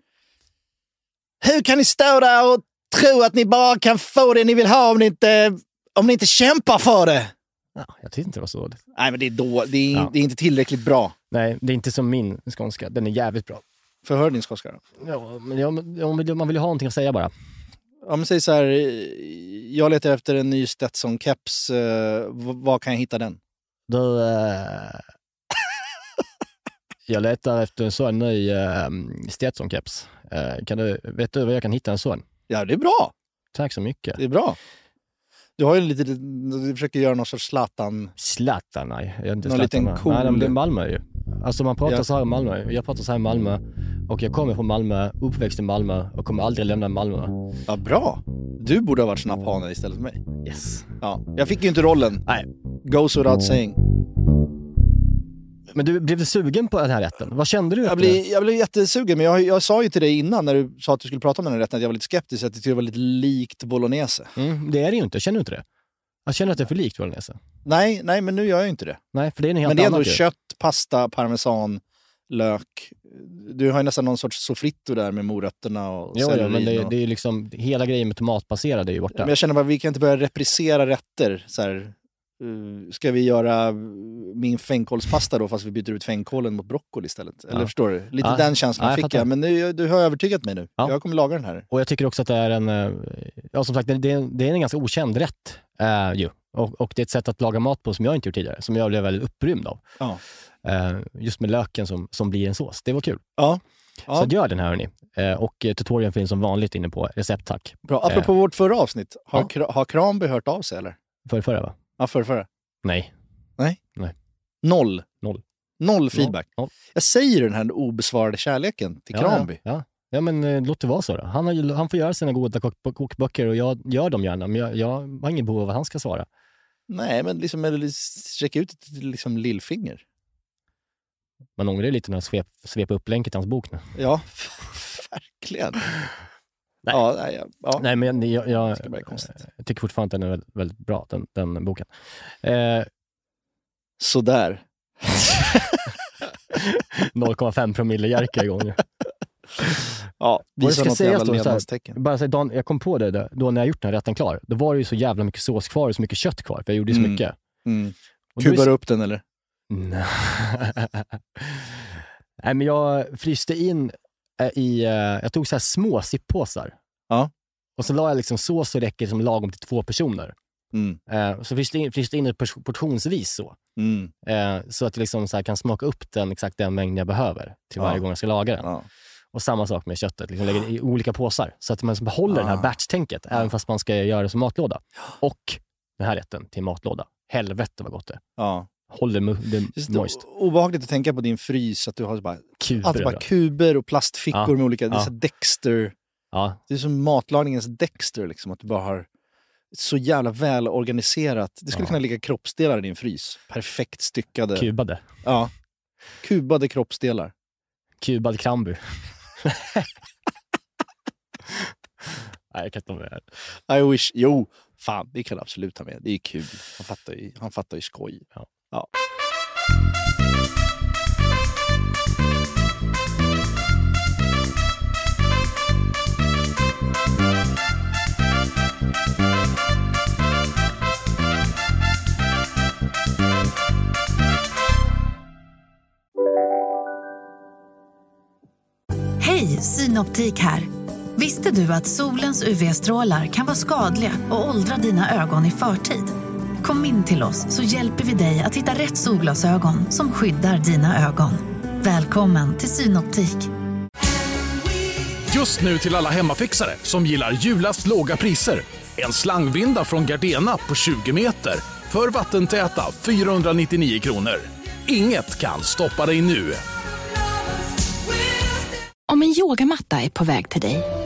Hur kan ni stå där och tro att ni bara kan få det ni vill ha om ni inte, om ni inte kämpar för det? Ja, jag tyckte inte det var så dåligt. Nej, men det är, då, det är, Ja. det är inte tillräckligt bra. Nej, det är inte som min skånska. Den är jävligt bra. För hör din skånska då. Ja, men jag, man vill ju ha någonting att säga bara. Ja, men säg så här, eh, jag letar efter en ny Stetson-keps. Eh, var kan jag hitta den? Du, eh, [LAUGHS] jag letar efter en sån ny eh, Stetson-keps. Eh, kan du, vet du var jag kan hitta en sån? Ja, det är bra. Tack så mycket. Det är bra. Du har ju lite, du försöker göra någon sorts Zlatan. Zlatan, nej. Jag är inte Någon Zlatan. liten cool- Nej, men det är Malmö ju. Alltså man pratar Ja. så här i Malmö. Jag pratar så här i Malmö och jag kommer från Malmö, uppväxt i Malmö och kommer aldrig lämna Malmö. Ja, bra. Du borde ha varit snapphane istället för mig. Yes. Ja, jag fick ju inte rollen. Nej. Goes without saying. Men du, blev du sugen på den här rätten? Vad kände du? Jag blir, jag blir jättesugen, men jag, jag sa ju till dig innan när du sa att du skulle prata om den här rätten att jag var lite skeptisk, att jag tyckte det var lite likt bolognese. Mm, det är det ju inte. Känner du inte det? Jag känner att det är för likt bolognese. Nej, nej, men nu gör jag ju inte det. Nej, för det är något helt Men det är ändå kött, pasta, parmesan, lök. Du har ju nästan någon sorts sofritto där med morötterna och Jo, jo, men det, och... det är ju liksom, hela grejen med tomatbaserad är ju borta. Men jag känner bara, vi kan inte börja reprisera rätter så här, ska vi göra min fänkålspasta då fast vi byter ut fänkålen mot broccoli istället? Eller Ja. förstår du? Lite Ja. den känslan Ja, jag fick jag. Men nu, du har övertygat mig nu. Ja. Jag kommer laga den här. Och jag tycker också att det är en, eh, ja som sagt, det, det, är- det är en ganska okänd rätt. eh, ju. Och, och det är ett sätt att laga mat på som jag inte gjort tidigare, som jag blev väldigt upprymd av. Eh, just med löken som, som blir en sås. Det var kul. Ja. Så ja. gör den här hörni. Eh, och eh, tutorialen finns som vanligt inne på recept tack. Bra. Apropå vårt förra avsnitt, har, Ja. Har Kranby hört av sig eller? För förra va? Ja, förra, förra. Nej. Noll. Noll. Noll feedback. Noll. Jag säger den här obesvarade kärleken till Ja, Kranby. Ja, ja. ja men eh, låt det vara så då. Han, har, han får göra sina goda kok kokböcker och jag gör dem gärna, men jag, jag har ingen behov av att han ska svara. Nej, men liksom, eller sträcka ut ett liksom, lillfinger. Man ångrar lite när jag svep, svep upp länken till hans bok nu. Ja, [LAUGHS] verkligen. Ja, nej, ja. Nej, men jag, jag, jag tycker fortfarande att den är väldigt, väldigt bra, den, den boken. Eh, Sådär. [LAUGHS] 0,5 promille Jerka igång nu. Ja, visa ska jävla då, så här, bara här, Dan, jag kom på det då, då när jag gjort den här rätten klar. Då var det ju så jävla mycket sås kvar och så mycket kött kvar, för jag gjorde ju så Mm. mycket. Mm. Kubar så- upp den eller? Nej. [LAUGHS] Nej, men jag fryste in eh, i, eh, jag tog så här små sippåsar. Ja. Och så la jag liksom sås så räcker som lagom till två personer. Mm. Eh, så fryste in, fryste in det portionsvis så. Mm. Eh, så att jag liksom så kan smaka upp den exakt den mängd jag behöver till varje Ja. gång jag ska laga den. Ja. Och samma sak med köttet, liksom lägger det i olika påsar. Så att man behåller det här Ah. batch-tänket, även fast man ska göra det som matlåda. Och den här rätten till matlåda. Helvete vad gott det är. Ja. Håller det det, moist. obehagligt att tänka på din frys, att du har bara, Kuber allt bara kuber och plastfickor Ja. med olika, det är Ja. så här Dexter, Ja, det är som matlagningens Dexter liksom, att du bara har så jävla väl organiserat. Det skulle Ja. kunna ligga kroppsdelar i din frys. Perfekt styckade. kubade. Ja. Kubade kroppsdelar. Kubad krambu. [LAUGHS] Nej, jag kan inte ha med det. I wish, jo, fan det kan du absolut ha med. Det är kul. Han fattar ju, han fattar ju skoj. Ja. Ja. Hej, Synoptik här. Visste du att solens UV-strålar kan vara skadliga och åldra dina ögon i förtid? Kom in till oss så hjälper vi dig att hitta rätt solglasögon som skyddar dina ögon. Välkommen till Synoptik. Just nu till alla hemmafixare som gillar julast låga priser. En slangvinda från Gardena på 20 meter för vattentäta 499 kronor. Inget kan stoppa dig nu. Om en yogamatta är på väg till dig,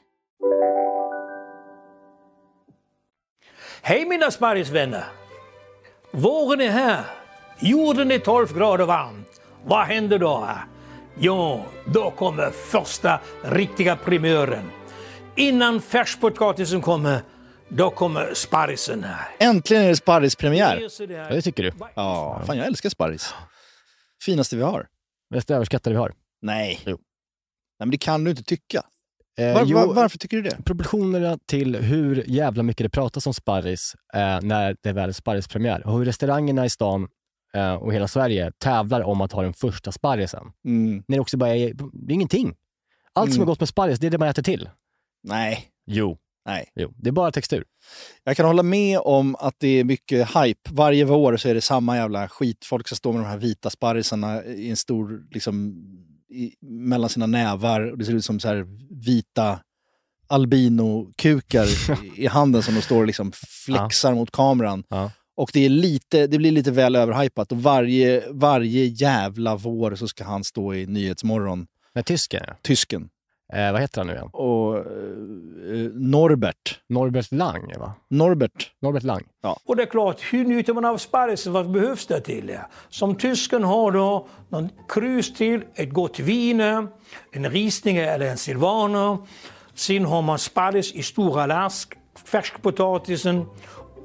Hej mina sparrisvänner! Våren är här. Jorden är 12 grader varmt. Vad händer då? Jo, då kommer första riktiga primören. Innan färskpotatisen kommer, då kommer sparrisen här. Äntligen är det sparrispremiär. Ja, det tycker du. Ja, fan jag älskar sparris. Finaste vi har. Mest överskattade vi har. Nej. Jo. Nej, men det kan du inte tycka. Eh, Var, var, varför tycker du det? Proportionerna till hur jävla mycket det pratas om sparris eh, när det väl är sparrispremiär och hur restaurangerna i stan eh, och hela Sverige tävlar om att ha den första sparrisen. Mm. När det också bara är, det är ingenting. Allt som Mm. är gott med sparris, det är det man äter till. Nej. Jo. Nej. jo. Det är bara textur. Jag kan hålla med om att det är mycket hype. Varje vår så är det samma jävla skit. Folk ska stå med de här vita sparrisarna i en stor, liksom, i, mellan sina nävar. Och det ser ut som så vita albino-kukar [LAUGHS] i- i handen som de står och liksom flexar mot kameran. Ja. Och det, är lite, det blir lite väl överhypat. Och varje, varje jävla vår så ska han stå i Nyhetsmorgon. Men tysken, ja. Tysken. Eh, vad heter han nu igen? Och eh, Norbert. Norbert Lang, va? Norbert. Norbert Lang. Ja. Och det är klart, hur njuter man av sparrisen? Vad behövs det till? Som tysken har då någon krus till, ett gott vin, en risninge eller en silvaner. Sen har man sparris i stora lask, färskpotatisen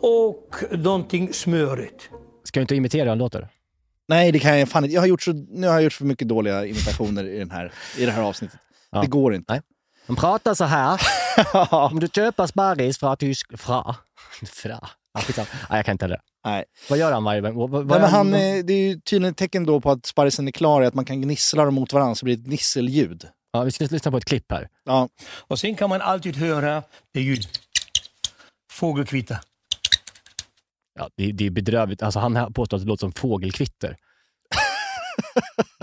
och någonting smörigt. Ska du inte imitera hur han låter? Nej, det kan jag fan inte. Jag har gjort så, nu har jag gjort för mycket dåliga imitationer i, den här, i det här avsnittet. Ja. Det går inte. Nej. Han pratar så här. [LAUGHS] Om du köper sparris från tysk... Fra? Fra? Ja. Nej, jag kan inte heller. Nej. Vad gör han varje gång? Vad- vad Nej, är men han, eh, det är ju tydligen ett tecken då på att sparrisen är klar är att man kan gnissla dem mot varandra så blir det ett gnisselljud. Ja, vi ska lyssna på ett klipp här. Ja. Och sen kan man alltid höra det ljud. Fågelkvitter. Ja, det, det är bedrövligt. Alltså, han påstår att det låter som fågelkvitter. [LAUGHS]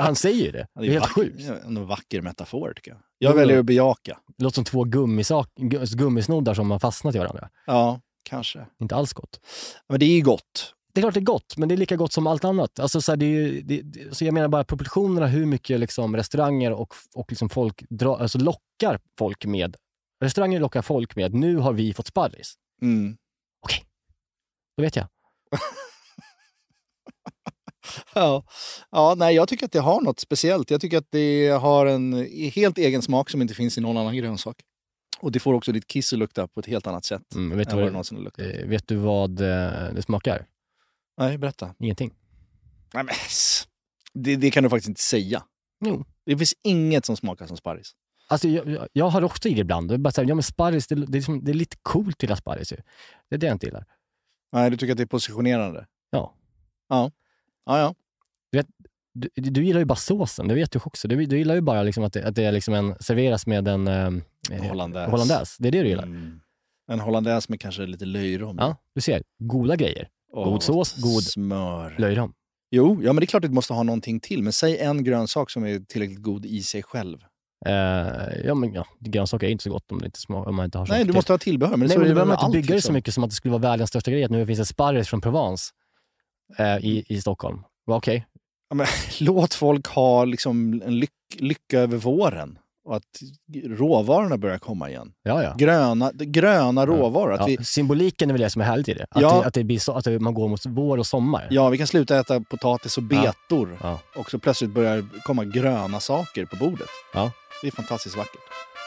han säger ju det. Det är helt vack- sjukt. En vacker metafor tycker jag. Jag Jo, väljer att bejaka. Det låter som två gummisak, gu- gummisnoddar som har fastnat i varandra. Ja, kanske. Inte alls gott. Men det är ju gott. Det är klart det är gott, men det är lika gott som allt annat. Alltså, så här, det är, ju- det, det, så jag menar bara proportionerna hur mycket liksom, restauranger och, och liksom folk dra, alltså, lockar folk med. Restauranger lockar folk med, nu har vi fått sparris. Mm. Då vet jag. [LAUGHS] [LAUGHS] Ja. ja, nej jag tycker att det har något speciellt. Jag tycker att det har en helt egen smak som inte finns i någon annan grönsak. Och det får också ditt kiss att lukta på ett helt annat sätt Mm, vet, än du vad det vad, har luktat. eh, vet du vad eh, det smakar? Nej, berätta. Ingenting. Nej, men, det, det kan du faktiskt inte säga. Jo. Det finns inget som smakar som sparris. Alltså, jag, jag, har också i det ibland. Det bara så här, ja, men sparris, det, det, är som, det är lite coolt att gilla sparris. Ju. Det är det jag inte gillar. Nej, du tycker att det är positionerande? Ja. Ja. Ja, ja. Du, vet, du, du gillar ju bara såsen, det vet du också. Du, du gillar ju bara liksom att det, att det är liksom en, serveras med en eh, Hollandaise. hollandaise. Det är det du gillar. Mm. En hollandaise med kanske lite löjrom. Ja, du ser. Goda grejer. Åh, God sås, god smör. löjrom. Jo, ja, men det är klart att du måste ha någonting till. Men säg en grönsak som är tillräckligt god i sig själv. Eh, ja, men ja, grönsaker är inte så gott om, det inte smak, om man inte har Nej, du måste ha tillbehör. Men Nej, men du behöver inte bygga det så liksom. mycket som att det skulle vara världens största grej. att Nu finns det sparris från Provence eh, i, i Stockholm. Okej. Ja, men, [LAUGHS] låt folk ha liksom en lyck, lycka över våren. Och att råvarorna börjar komma igen. Ja, ja. Gröna, gröna råvaror. Ja, vi, Symboliken är väl det som är härligt i det. Att, Ja. det, att, det blir så, att man går mot vår och sommar. ja, vi kan sluta äta potatis och Ja. betor. Ja. Och så plötsligt börjar komma gröna saker på bordet. Ja. Det är fantastiskt vackert.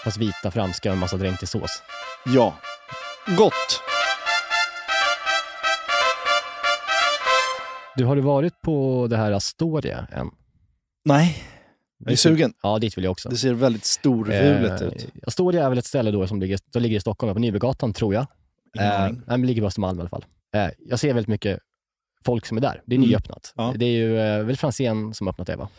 Fast vita franska och en massa dränkt i sås. Ja. Gott! Du, har du varit på det här Astoria än? Nej, jag är sugen. Ja, dit vill jag också. Det ser väldigt storvulet Eh, ut. Astoria är väl ett ställe då som ligger, som ligger i Stockholm, på Nybrogatan tror jag. Eh, nej, men ligger på Östermalm i alla fall. Eh, jag ser väldigt mycket folk som är där. Det är Mm. nyöppnat. Ja. Det är ju eh, väl Franzén som har öppnat det va?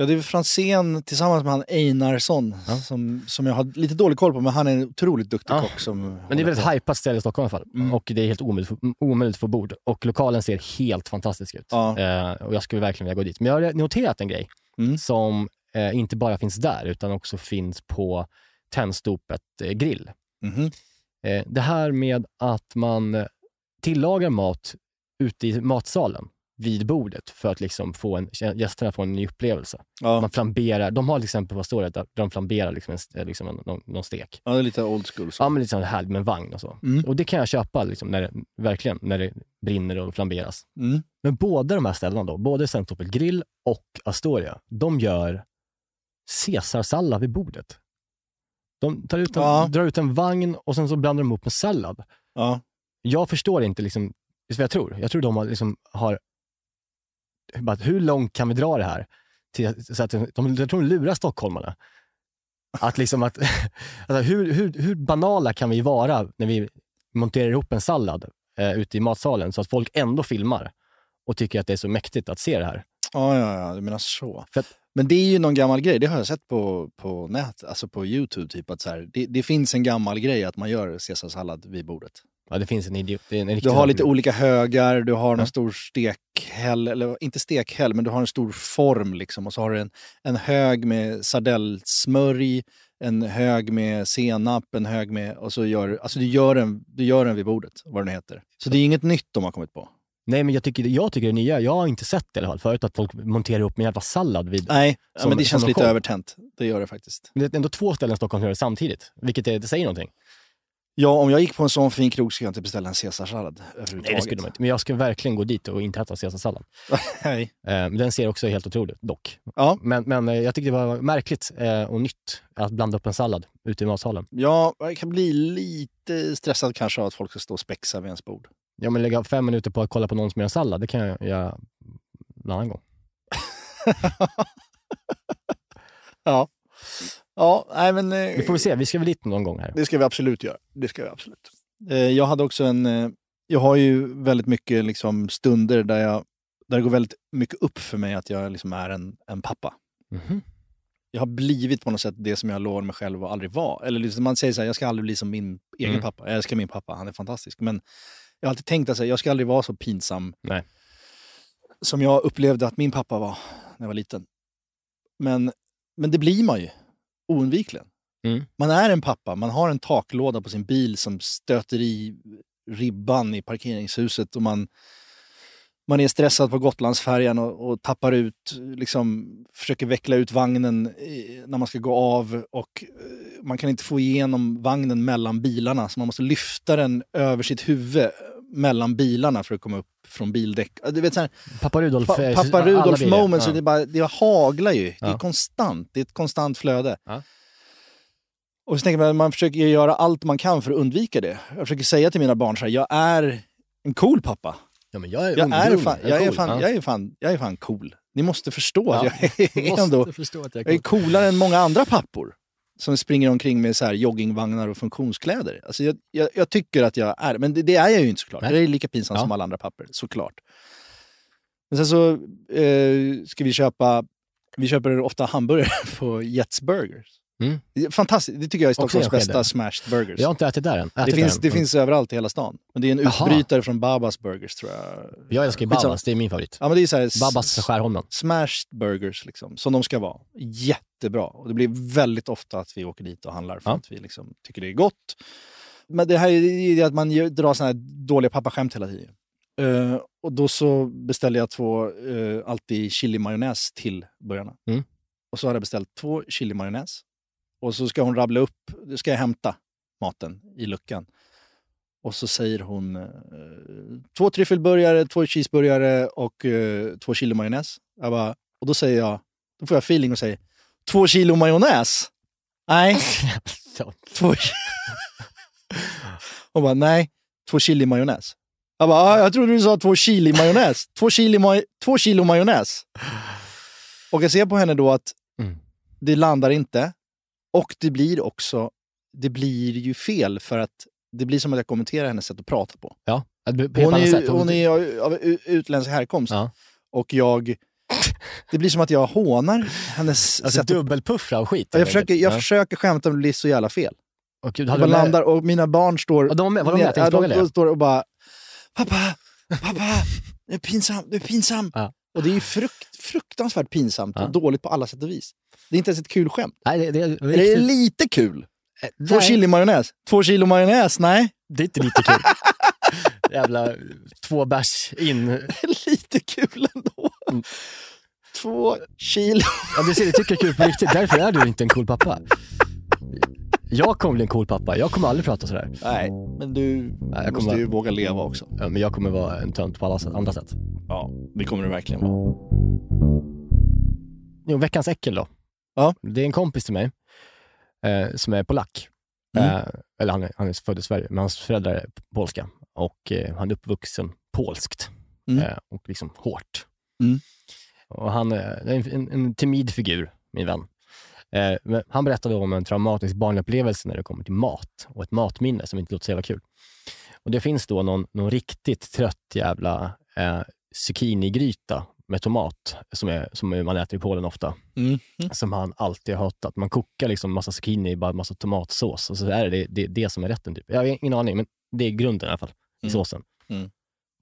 Ja, det är Franzén tillsammans med han Einarsson som, som jag har lite dålig koll på, men han är en otroligt duktig Ja. kock. Som Men det är väldigt hajpat ställe i Stockholm i alla fall. Mm. Och det är helt omöjligt, omöjligt att få bord. Och lokalen ser helt fantastisk ut. Ja. Eh, och jag skulle verkligen vilja gå dit. Men jag har noterat en grej Mm. som eh, inte bara finns där, utan också finns på Tennstopet eh, grill. Eh, det här med att man eh, tillagar mat ute i matsalen vid bordet för att liksom få en, gästerna får en ny upplevelse. Ja. Man flamberar, de har till exempel, vad står det, där de flamberar liksom en, liksom en, någon, någon stek. ja, det är lite old school. Så. Ja, men lite sånt här med en vagn och så. Mm. Och det kan jag köpa, liksom, när det, verkligen, när det brinner och flamberas. Mm. Men båda de här ställena då, både Centropel Grill och Astoria, de gör caesarsallad vid bordet. De tar ut en, Ja. drar ut en vagn och sen så blandar de ihop med sallad. Ja. Jag förstår inte, liksom, du vad jag tror? Jag tror de har, liksom, har bara, hur långt kan vi dra det här? Till, så att de, jag tror de lurar stockholmarna. Att liksom att, [LAUGHS] alltså hur, hur, hur banala kan vi vara när vi monterar ihop en sallad eh, ute i matsalen så att folk ändå filmar och tycker att det är så mäktigt att se det här. Ja, ja, ja, du menar så. Att- Men det är ju någon gammal grej, det har jag sett på, på nät, alltså på Youtube. Typ, att så här, det, det finns en gammal grej att man gör caesarsallad vid bordet. Ja, det finns en idiot. En Du har lite olika högar, du har någon Ja. stor stekhäll, eller inte stekhäll, men du har en stor form liksom. Och så har du en, en hög med sardellsmörj, en hög med senap, en hög med... Och så gör, alltså du gör, den, du gör den vid bordet, vad den heter. Så det är inget nytt de har kommit på. Nej, men jag tycker, jag tycker det nya, jag har inte sett det i alla fall förut, att folk monterar upp en jävla sallad vid... Nej, som- men det känns en lite övertänt. Det gör det faktiskt. Men det är ändå två ställen i Stockholm som gör det samtidigt, vilket är, det säger någonting. Ja, om jag gick på en sån fin krog skulle jag inte beställa en caesarsallad överhuvudtaget. Nej, det skulle man inte. Men jag ska verkligen gå dit och inte äta caesarsallad. [LAUGHS] Nej. Eh, den ser också helt otrolig ut, dock. Ja. Men, men eh, jag tyckte det var märkligt eh, och nytt att blanda upp en sallad ute i matsalen. Ja, jag kan bli lite stressad kanske av att folk ska stå och spexa vid ens bord. Ja, men lägga fem minuter på att kolla på någon som gör en sallad, det kan jag göra en annan gång. [LAUGHS] Ja. Ja, nej men... eh, Vi får väl se, vi ska väl dit någon gång här. Det ska vi absolut göra. Det ska vi absolut. Eh, Jag hade också en... eh, Jag har ju väldigt mycket liksom stunder där, jag, där det går väldigt mycket upp för mig att jag liksom är en, en pappa. Mhm. Jag har blivit på något sätt det som jag lovar mig själv att aldrig vara. Eller liksom man säger så här, jag ska aldrig bli som min egen Mm. pappa. Jag älskar min pappa, han är fantastisk. Men jag har alltid tänkt att jag ska aldrig vara så pinsam Nej. som jag upplevde att min pappa var när jag var liten. Men, men det blir man ju, oundvikligen. Mm. Man är en pappa, man har en taklåda på sin bil som stöter i ribban i parkeringshuset och man, man är stressad på Gotlandsfärjan och, och tappar ut, liksom försöker veckla ut vagnen eh, när man ska gå av och eh, man kan inte få igenom vagnen mellan bilarna så man måste lyfta den över sitt huvud mellan bilarna för att komma upp från bildäck. Du vet, så här, Pappa Rudolf, Pa, pappa Rudolf blir det. moment, så Ja. det, bara, det haglar ju. Det är Ja. konstant. Det är ett konstant flöde. Ja. Och så tänker man, man försöker göra allt man kan för att undvika det. Jag försöker säga till mina barn så här, jag är en cool pappa. Ja, men jag är, Jag är, fan, jag, är cool. fan, Ja. jag, är fan, jag är fan cool. Ni måste förstå att Ja. jag är, [LAUGHS] ändå, förstå att jag jag är är cool. coolare än många andra pappor. Som springer omkring med så här joggingvagnar och funktionskläder. Alltså jag, jag, jag tycker att jag är, men det, det är jag ju inte såklart. Nej. Det är lika pinsamt Ja. som alla andra papper, såklart. Men sen så eh, ska vi köpa, vi köper ofta hamburgare [LAUGHS] på Jets Burgers. Mm. Det Fantastiskt, det tycker jag är Stockholms bästa smashed burgers. Jag har inte ätit där än. det Ätit finns, där det än. finns överallt i hela stan. Men det är en utbrytare från Babas Burgers tror jag. Jag älskar ju. Babas, det är min favorit. Ja, men det är så här, Babas Skärholmen. smashed burgers, liksom, som de ska vara. Jättebra. Och det blir väldigt ofta att vi åker dit och handlar för Ja. att vi liksom tycker det är gott. Men det här är att man drar såna här dåliga pappaskämt hela tiden. Eh, och då så beställde jag två, uh, alltid chili majonnäs till burgarna. Mm. Och så har jag beställt två chili majonnäs. Och så ska hon rabbla upp, då ska jag hämta maten i luckan. Och så säger hon eh, två tryffelburgare, två cheeseburgare och eh, två kilo majonnäs. Jag bara, och då säger jag, då får jag feeling och säger två kilo majonnäs? Nej. [LAUGHS] Två Hon bara, nej, två chili majonnäs. Jag bara, ah, jag trodde du sa två chili majonnäs. Två, chili maj- två kilo majonnäs. Och jag ser på henne då att Mm. det landar inte. Och det blir också, det blir ju fel för att det blir som att jag kommenterar hennes sätt att prata på. Ja, på Hon är, sätt. hon är av utländsk härkomst. Ja. Och jag... Det blir som att jag hånar hennes [LAUGHS] Alltså sätt dubbelpuffra och skit. Jag försöker, jag Ja. försöker skämta men det blir så jävla fel. Och gud, Jag landar och mina barn står... Ja, de var de med? Jag Ja, de, det. de står och bara... Pappa! Pappa! Du är pinsam! Du är pinsam! Ja. Och det är ju frukt, fruktansvärt pinsamt Ja. och dåligt på alla sätt och vis. Det är inte ens ett kul skämt. Nej, det, det, är Det är riktigt- lite kul. Eh, Två nej, chili majonnäs. Två kilo majonnäs? Nej. Det är inte lite kul. [LAUGHS] Jävla två bärs in. [LAUGHS] lite kul ändå. Mm. Två kilo. Ja, du ser, du tycker det är kul på riktigt. Därför är du inte en cool pappa. Jag kommer bli en cool pappa. Jag kommer aldrig prata sådär. Nej, men du Nej, jag måste kommer- ju våga leva också. Ja, men jag kommer vara en tönt på alla sätt- andra sätt. Ja, det kommer du verkligen vara. Jo, veckans äckel då. Ja. Det är en kompis till mig eh, som är polack. Mm. Eh, eller han är, han är född i Sverige, men hans föräldrar är polska. Och eh, han är uppvuxen polskt. Mm. Eh, och liksom hårt. Mm. Och han eh, är en, en, en timid figur, min vän. Eh, han berättade om en traumatisk barnupplevelse när det kommer till mat och ett matminne som inte låter så jävla kul. Och det finns då någon, någon riktigt trött jävla eh, zucchinigryta med tomat som, är, som man äter i Polen ofta. Mm. Som han alltid har hatat. Man kokar liksom massa zucchini i bara massa tomatsås och så är det det, det, som är rätten. Typ. Jag har ingen aning, men det är grunden i alla fall i Mm. såsen. Mm.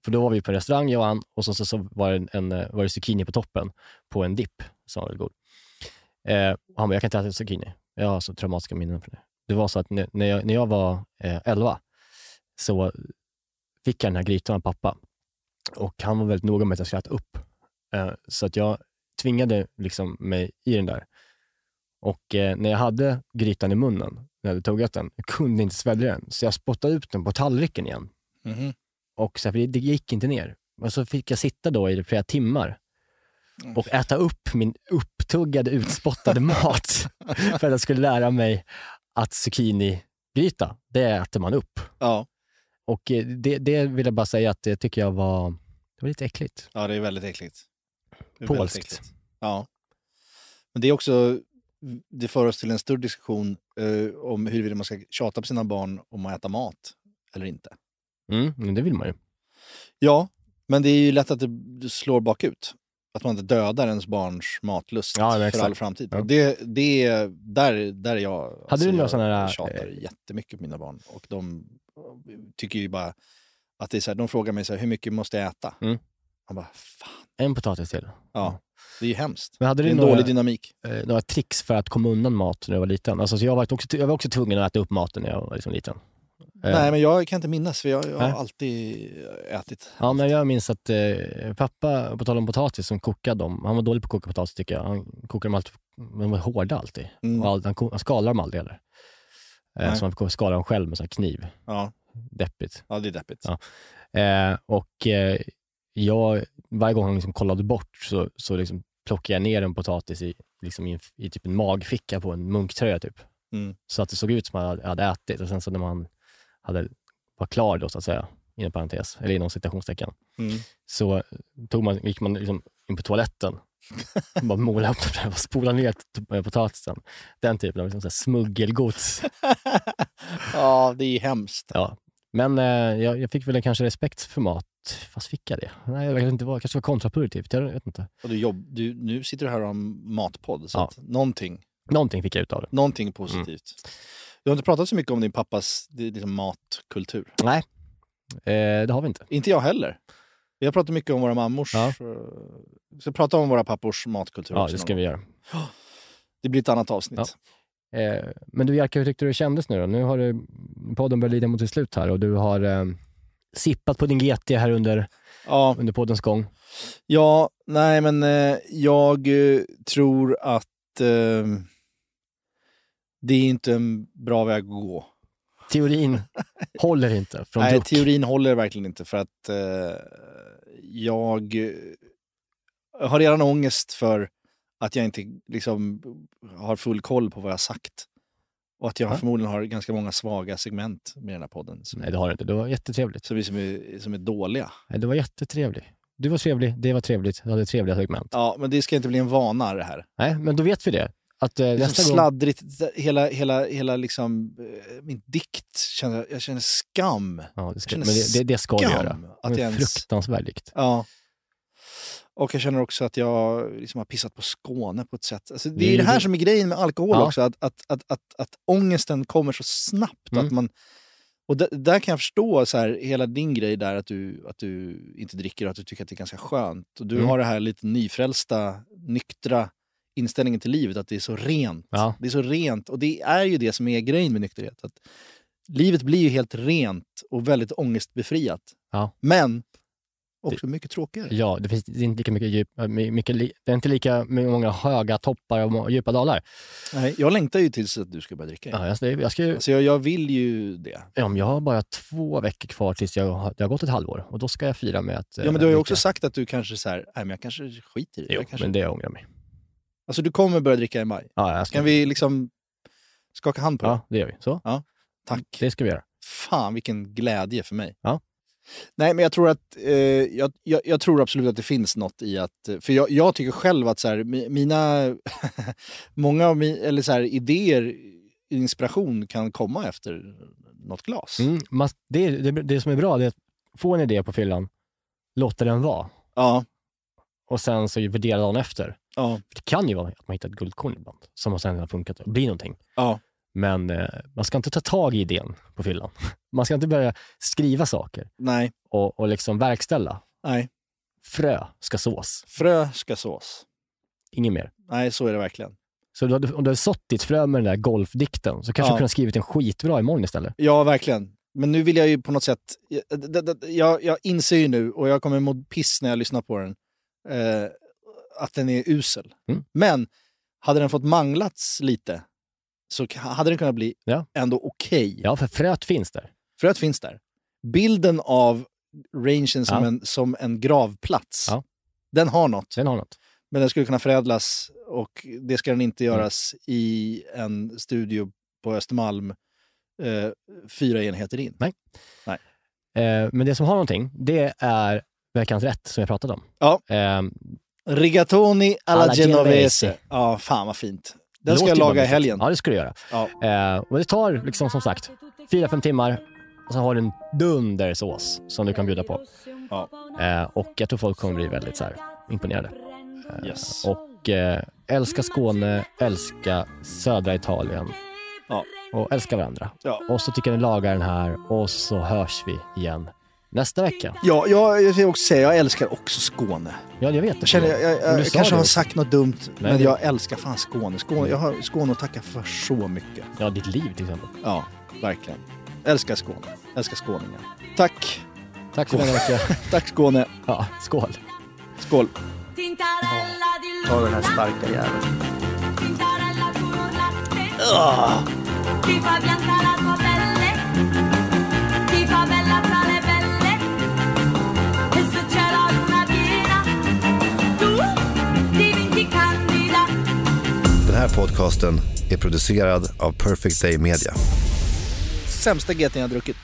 För då var vi på restaurang, jag och han, och så, så, så var, det en, en, eh, var det zucchini på toppen på en dipp som var väldigt god. Eh, han bara, jag kan inte äta zucchini. Jag har så traumatiska minnen för det. Det var så att när, jag, när jag var eh, 11 så fick jag den här grytan av pappa. Och han var väldigt noga med att jag skulle äta upp. Eh, så att jag tvingade liksom mig i den där. Och eh, när jag hade grytan i munnen, när jag hade tuggat den, jag kunde inte svälja den. Så jag spottade ut den på tallriken igen. Mhm. Och så, här, för det, det gick inte ner. Och så fick jag sitta då i flera timmar och äta upp min upptuggade, utspottade mat [LAUGHS] för att jag skulle lära mig att zucchinigryta, det äter man upp. Ja. Och eh, det, det vill jag bara säga att det tycker jag var, det var lite äckligt. Ja, det är väldigt äckligt. Är Polskt. väldigt äckligt. Ja. Men det är också, det för oss till en större diskussion eh, om huruvida man ska tjata på sina barn om att äta mat eller inte. Mm, men det vill man ju. Ja, men det är ju lätt att det slår bakut. Att man inte dödar ens barns matlust Ja, för exakt. all framtid. Ja. Det, det är där, där är jag. alltså, Hade du några jag sådana där, tjatar eh, jättemycket på mina barn. Och de tycker ju bara att det är så här, de frågar mig så här, hur mycket måste jag äta? Mm. Man bara, fan. En potatis till. Ja, det är ju hemskt. Men hade det är en några, dålig dynamik. eh, några tricks för att komma undan mat när du var liten? Alltså, så jag, var också, jag var också tvungen att äta upp maten när jag var liksom liten. Eh, Nej, men jag kan inte minnas för jag, jag har alltid ätit. Ja, men jag minns att eh, pappa, på tal om potatis, som kokade dem. Han var dålig på att koka potatis tycker jag. Han kokade dem alltid, de var hårda alltid. Mm. Och all, han, han skalade dem aldrig heller. Eh, så han fick skala dem själv med här kniv. Ja, Deppigt. ja det är deppigt. Ja. Eh, och eh, jag, varje gång han liksom kollade bort så, så liksom plockade jag ner en potatis i, liksom i, en, i typ en magficka på en munktröja. Typ. Mm. Så att det såg ut som att jag hade, jag hade ätit. Och sen så när man hade, var klar då så att säga, inom parentes, eller inom citationstecken, Mm. så tog man, gick man liksom in på toaletten och [LAUGHS] bara molade upp den och spolade ner t- potatisen. Den typen av liksom smuggelgods. [LAUGHS] Ja, det är hemskt. Ja. Men eh, jag, jag fick väl kanske respekt för mat. Fast fick jag det? Nej, jag vet inte. Vad, kanske var kontraproduktivt. Jag vet inte. Och du jobb, du, nu sitter du här och har en matpodd, så Ja. någonting, Någonting fick jag ut av det. någonting positivt. Du har inte pratat så mycket om din pappas liksom matkultur. Nej, eh, det har vi inte. Inte jag heller. Vi har pratat mycket om våra mammors. Ja. eh, Vi ska prata om våra pappors matkultur Ja, också det någon ska vi göra. [GASPS] Det blir ett annat avsnitt. Ja. Eh, men du Jerka, hur tyckte du det kändes nu då? Nu har du, podden börjar lida mot sitt slut här och du har eh, sippat på din GT här under, Ja, under poddens gång. ja nej men eh, jag eh, tror att eh, det är inte en bra väg att gå. Teorin håller inte från Nej, druck. teorin håller verkligen inte för att eh, jag har redan ångest för att jag inte liksom har full koll på vad jag har sagt. Och att jag Ja. förmodligen har ganska många svaga segment med den här podden Nej, det har du inte. Det var jättetrevligt. som, är, som, är, som är dåliga. Nej, det var jättetrevligt. Du var trevlig, det var trevligt. Du hade trevliga segment. Ja, men det ska inte bli en vana det här. Nej, men då vet vi det. Att eh, nästa gång... sladdrigt. Hela, hela, hela liksom, eh, min dikt, känner, jag känner skam. Ja, det ska, känner men det, det, det ska du göra. att jag ens- fruktansvärd dikt. Ja. Och jag känner också att jag liksom har pissat på Skåne på ett sätt. Alltså, det är Det- det här som är grejen med alkohol Ja. också, att, att, att, att, att ångesten kommer så snabbt. Mm. Att man, och där, där kan jag förstå så här, hela din grej där, att du, att du inte dricker och att du tycker att det är ganska skönt. Och du Mm. har det här lite nyfrälsta, nyktra inställningen till livet, att det är så rent. Ja. Det är så rent. Och det är ju det som är grejen med nykterhet. Att livet blir ju helt rent och väldigt ångestbefriat. Ja. Men också mycket tråkigare. Ja, det finns det är inte lika mycket djup, äh, my- mycket, det är inte lika många höga toppar och djupa dalar. Nej, jag längtar ju tills att du ska börja dricka. Ja, jag, ska- jag, ska, ju- Alltså jag, jag vill ju det. ja, jag har bara två veckor kvar tills jag har, det har gått ett halvår och då ska jag fira med att... Ja, men du har ju också sagt att du kanske så här, nej men jag kanske skiter i det. Jo, kanske... men det ångrar jag mig. Alltså du kommer börja dricka i maj. Ja, jag ska... Kan vi liksom skaka hand på det? Ja, det gör vi. Så. Tack. Det ska vi göra. Fan vilken glädje för mig. Ja. Nej, men jag tror att eh, jag, jag, jag tror absolut att det finns något i att... För jag, jag tycker själv att så här, mi- mina... [LAUGHS] många av mi, eller så här, idéer, inspiration kan komma efter något glas. Mm, man, det, det, det som är bra det är att få en idé på fyllan, låta den vara Ja, och sen så värdera dagen efter. Ja, För det kan ju vara att man hittar ett guldkorn ibland som sen har funkat och blir någonting. ja. Men eh, man ska inte ta tag i idén på fyllan. [LAUGHS] Man ska inte börja skriva saker Nej, och, och liksom verkställa. nej. Frö ska sås, Frö ska sås. inget mer. Nej, så är det verkligen. Så du hade, om du hade sått ditt frö med den där golfdikten så kanske Ja. du kunde ha skrivit en skitbra imorgon istället. Ja, verkligen. Men nu vill jag ju på något sätt, jag, jag, jag inser ju nu, och jag kommer må piss när jag lyssnar på den, eh, att den är usel. Mm. Men hade den fått manglats lite så hade den kunnat bli Ja. ändå okej. Ja, för fröet finns där. Fröet finns där. Bilden av rangen som, Ja. en, som en gravplats, Ja. den har något. Den har något. Men den skulle kunna förädlas och det ska den inte göras i en studio på Östermalm eh, fyra enheter in. Nej. Nej. Eh, men det som har någonting, det är veckans rätt som jag pratade om. Ja. Eh, Rigatoni alla, Alla genovese. genovese. Ja, fan vad fint. Den ska låter jag laga i helgen. Ja, det ska du göra. Ja. Eh, och det tar liksom som sagt fyra fem timmar och så har du en dundersås som du kan bjuda på. Ja. Eh, och jag tror folk kommer bli väldigt så här, imponerade. Eh, Yes. Och eh, älska Skåne, älska södra Italien Ja. och älska varandra. Ja. Och så tycker jag ni lagar den här och så hörs vi igen nästa vecka. Ja, jag, jag vill också säga, jag älskar också Skåne. Ja, jag vet. Jag, känner, jag, jag, Men jag kanske det har sagt något dumt, men det- jag älskar fan Skåne. Skåne. Jag har Skåne att tacka för så mycket. Ja, ditt liv till exempel. Ja, verkligen. Älskar Skåne. Älskar skåningar. Tack. Tack för denna vecka. [LAUGHS] Tack Skåne. Ja, skål. Skål. Di Ta den här starka jäveln. Tintarella här podcasten är producerad av Perfect Day Media. Sämsta GT jag har druckit.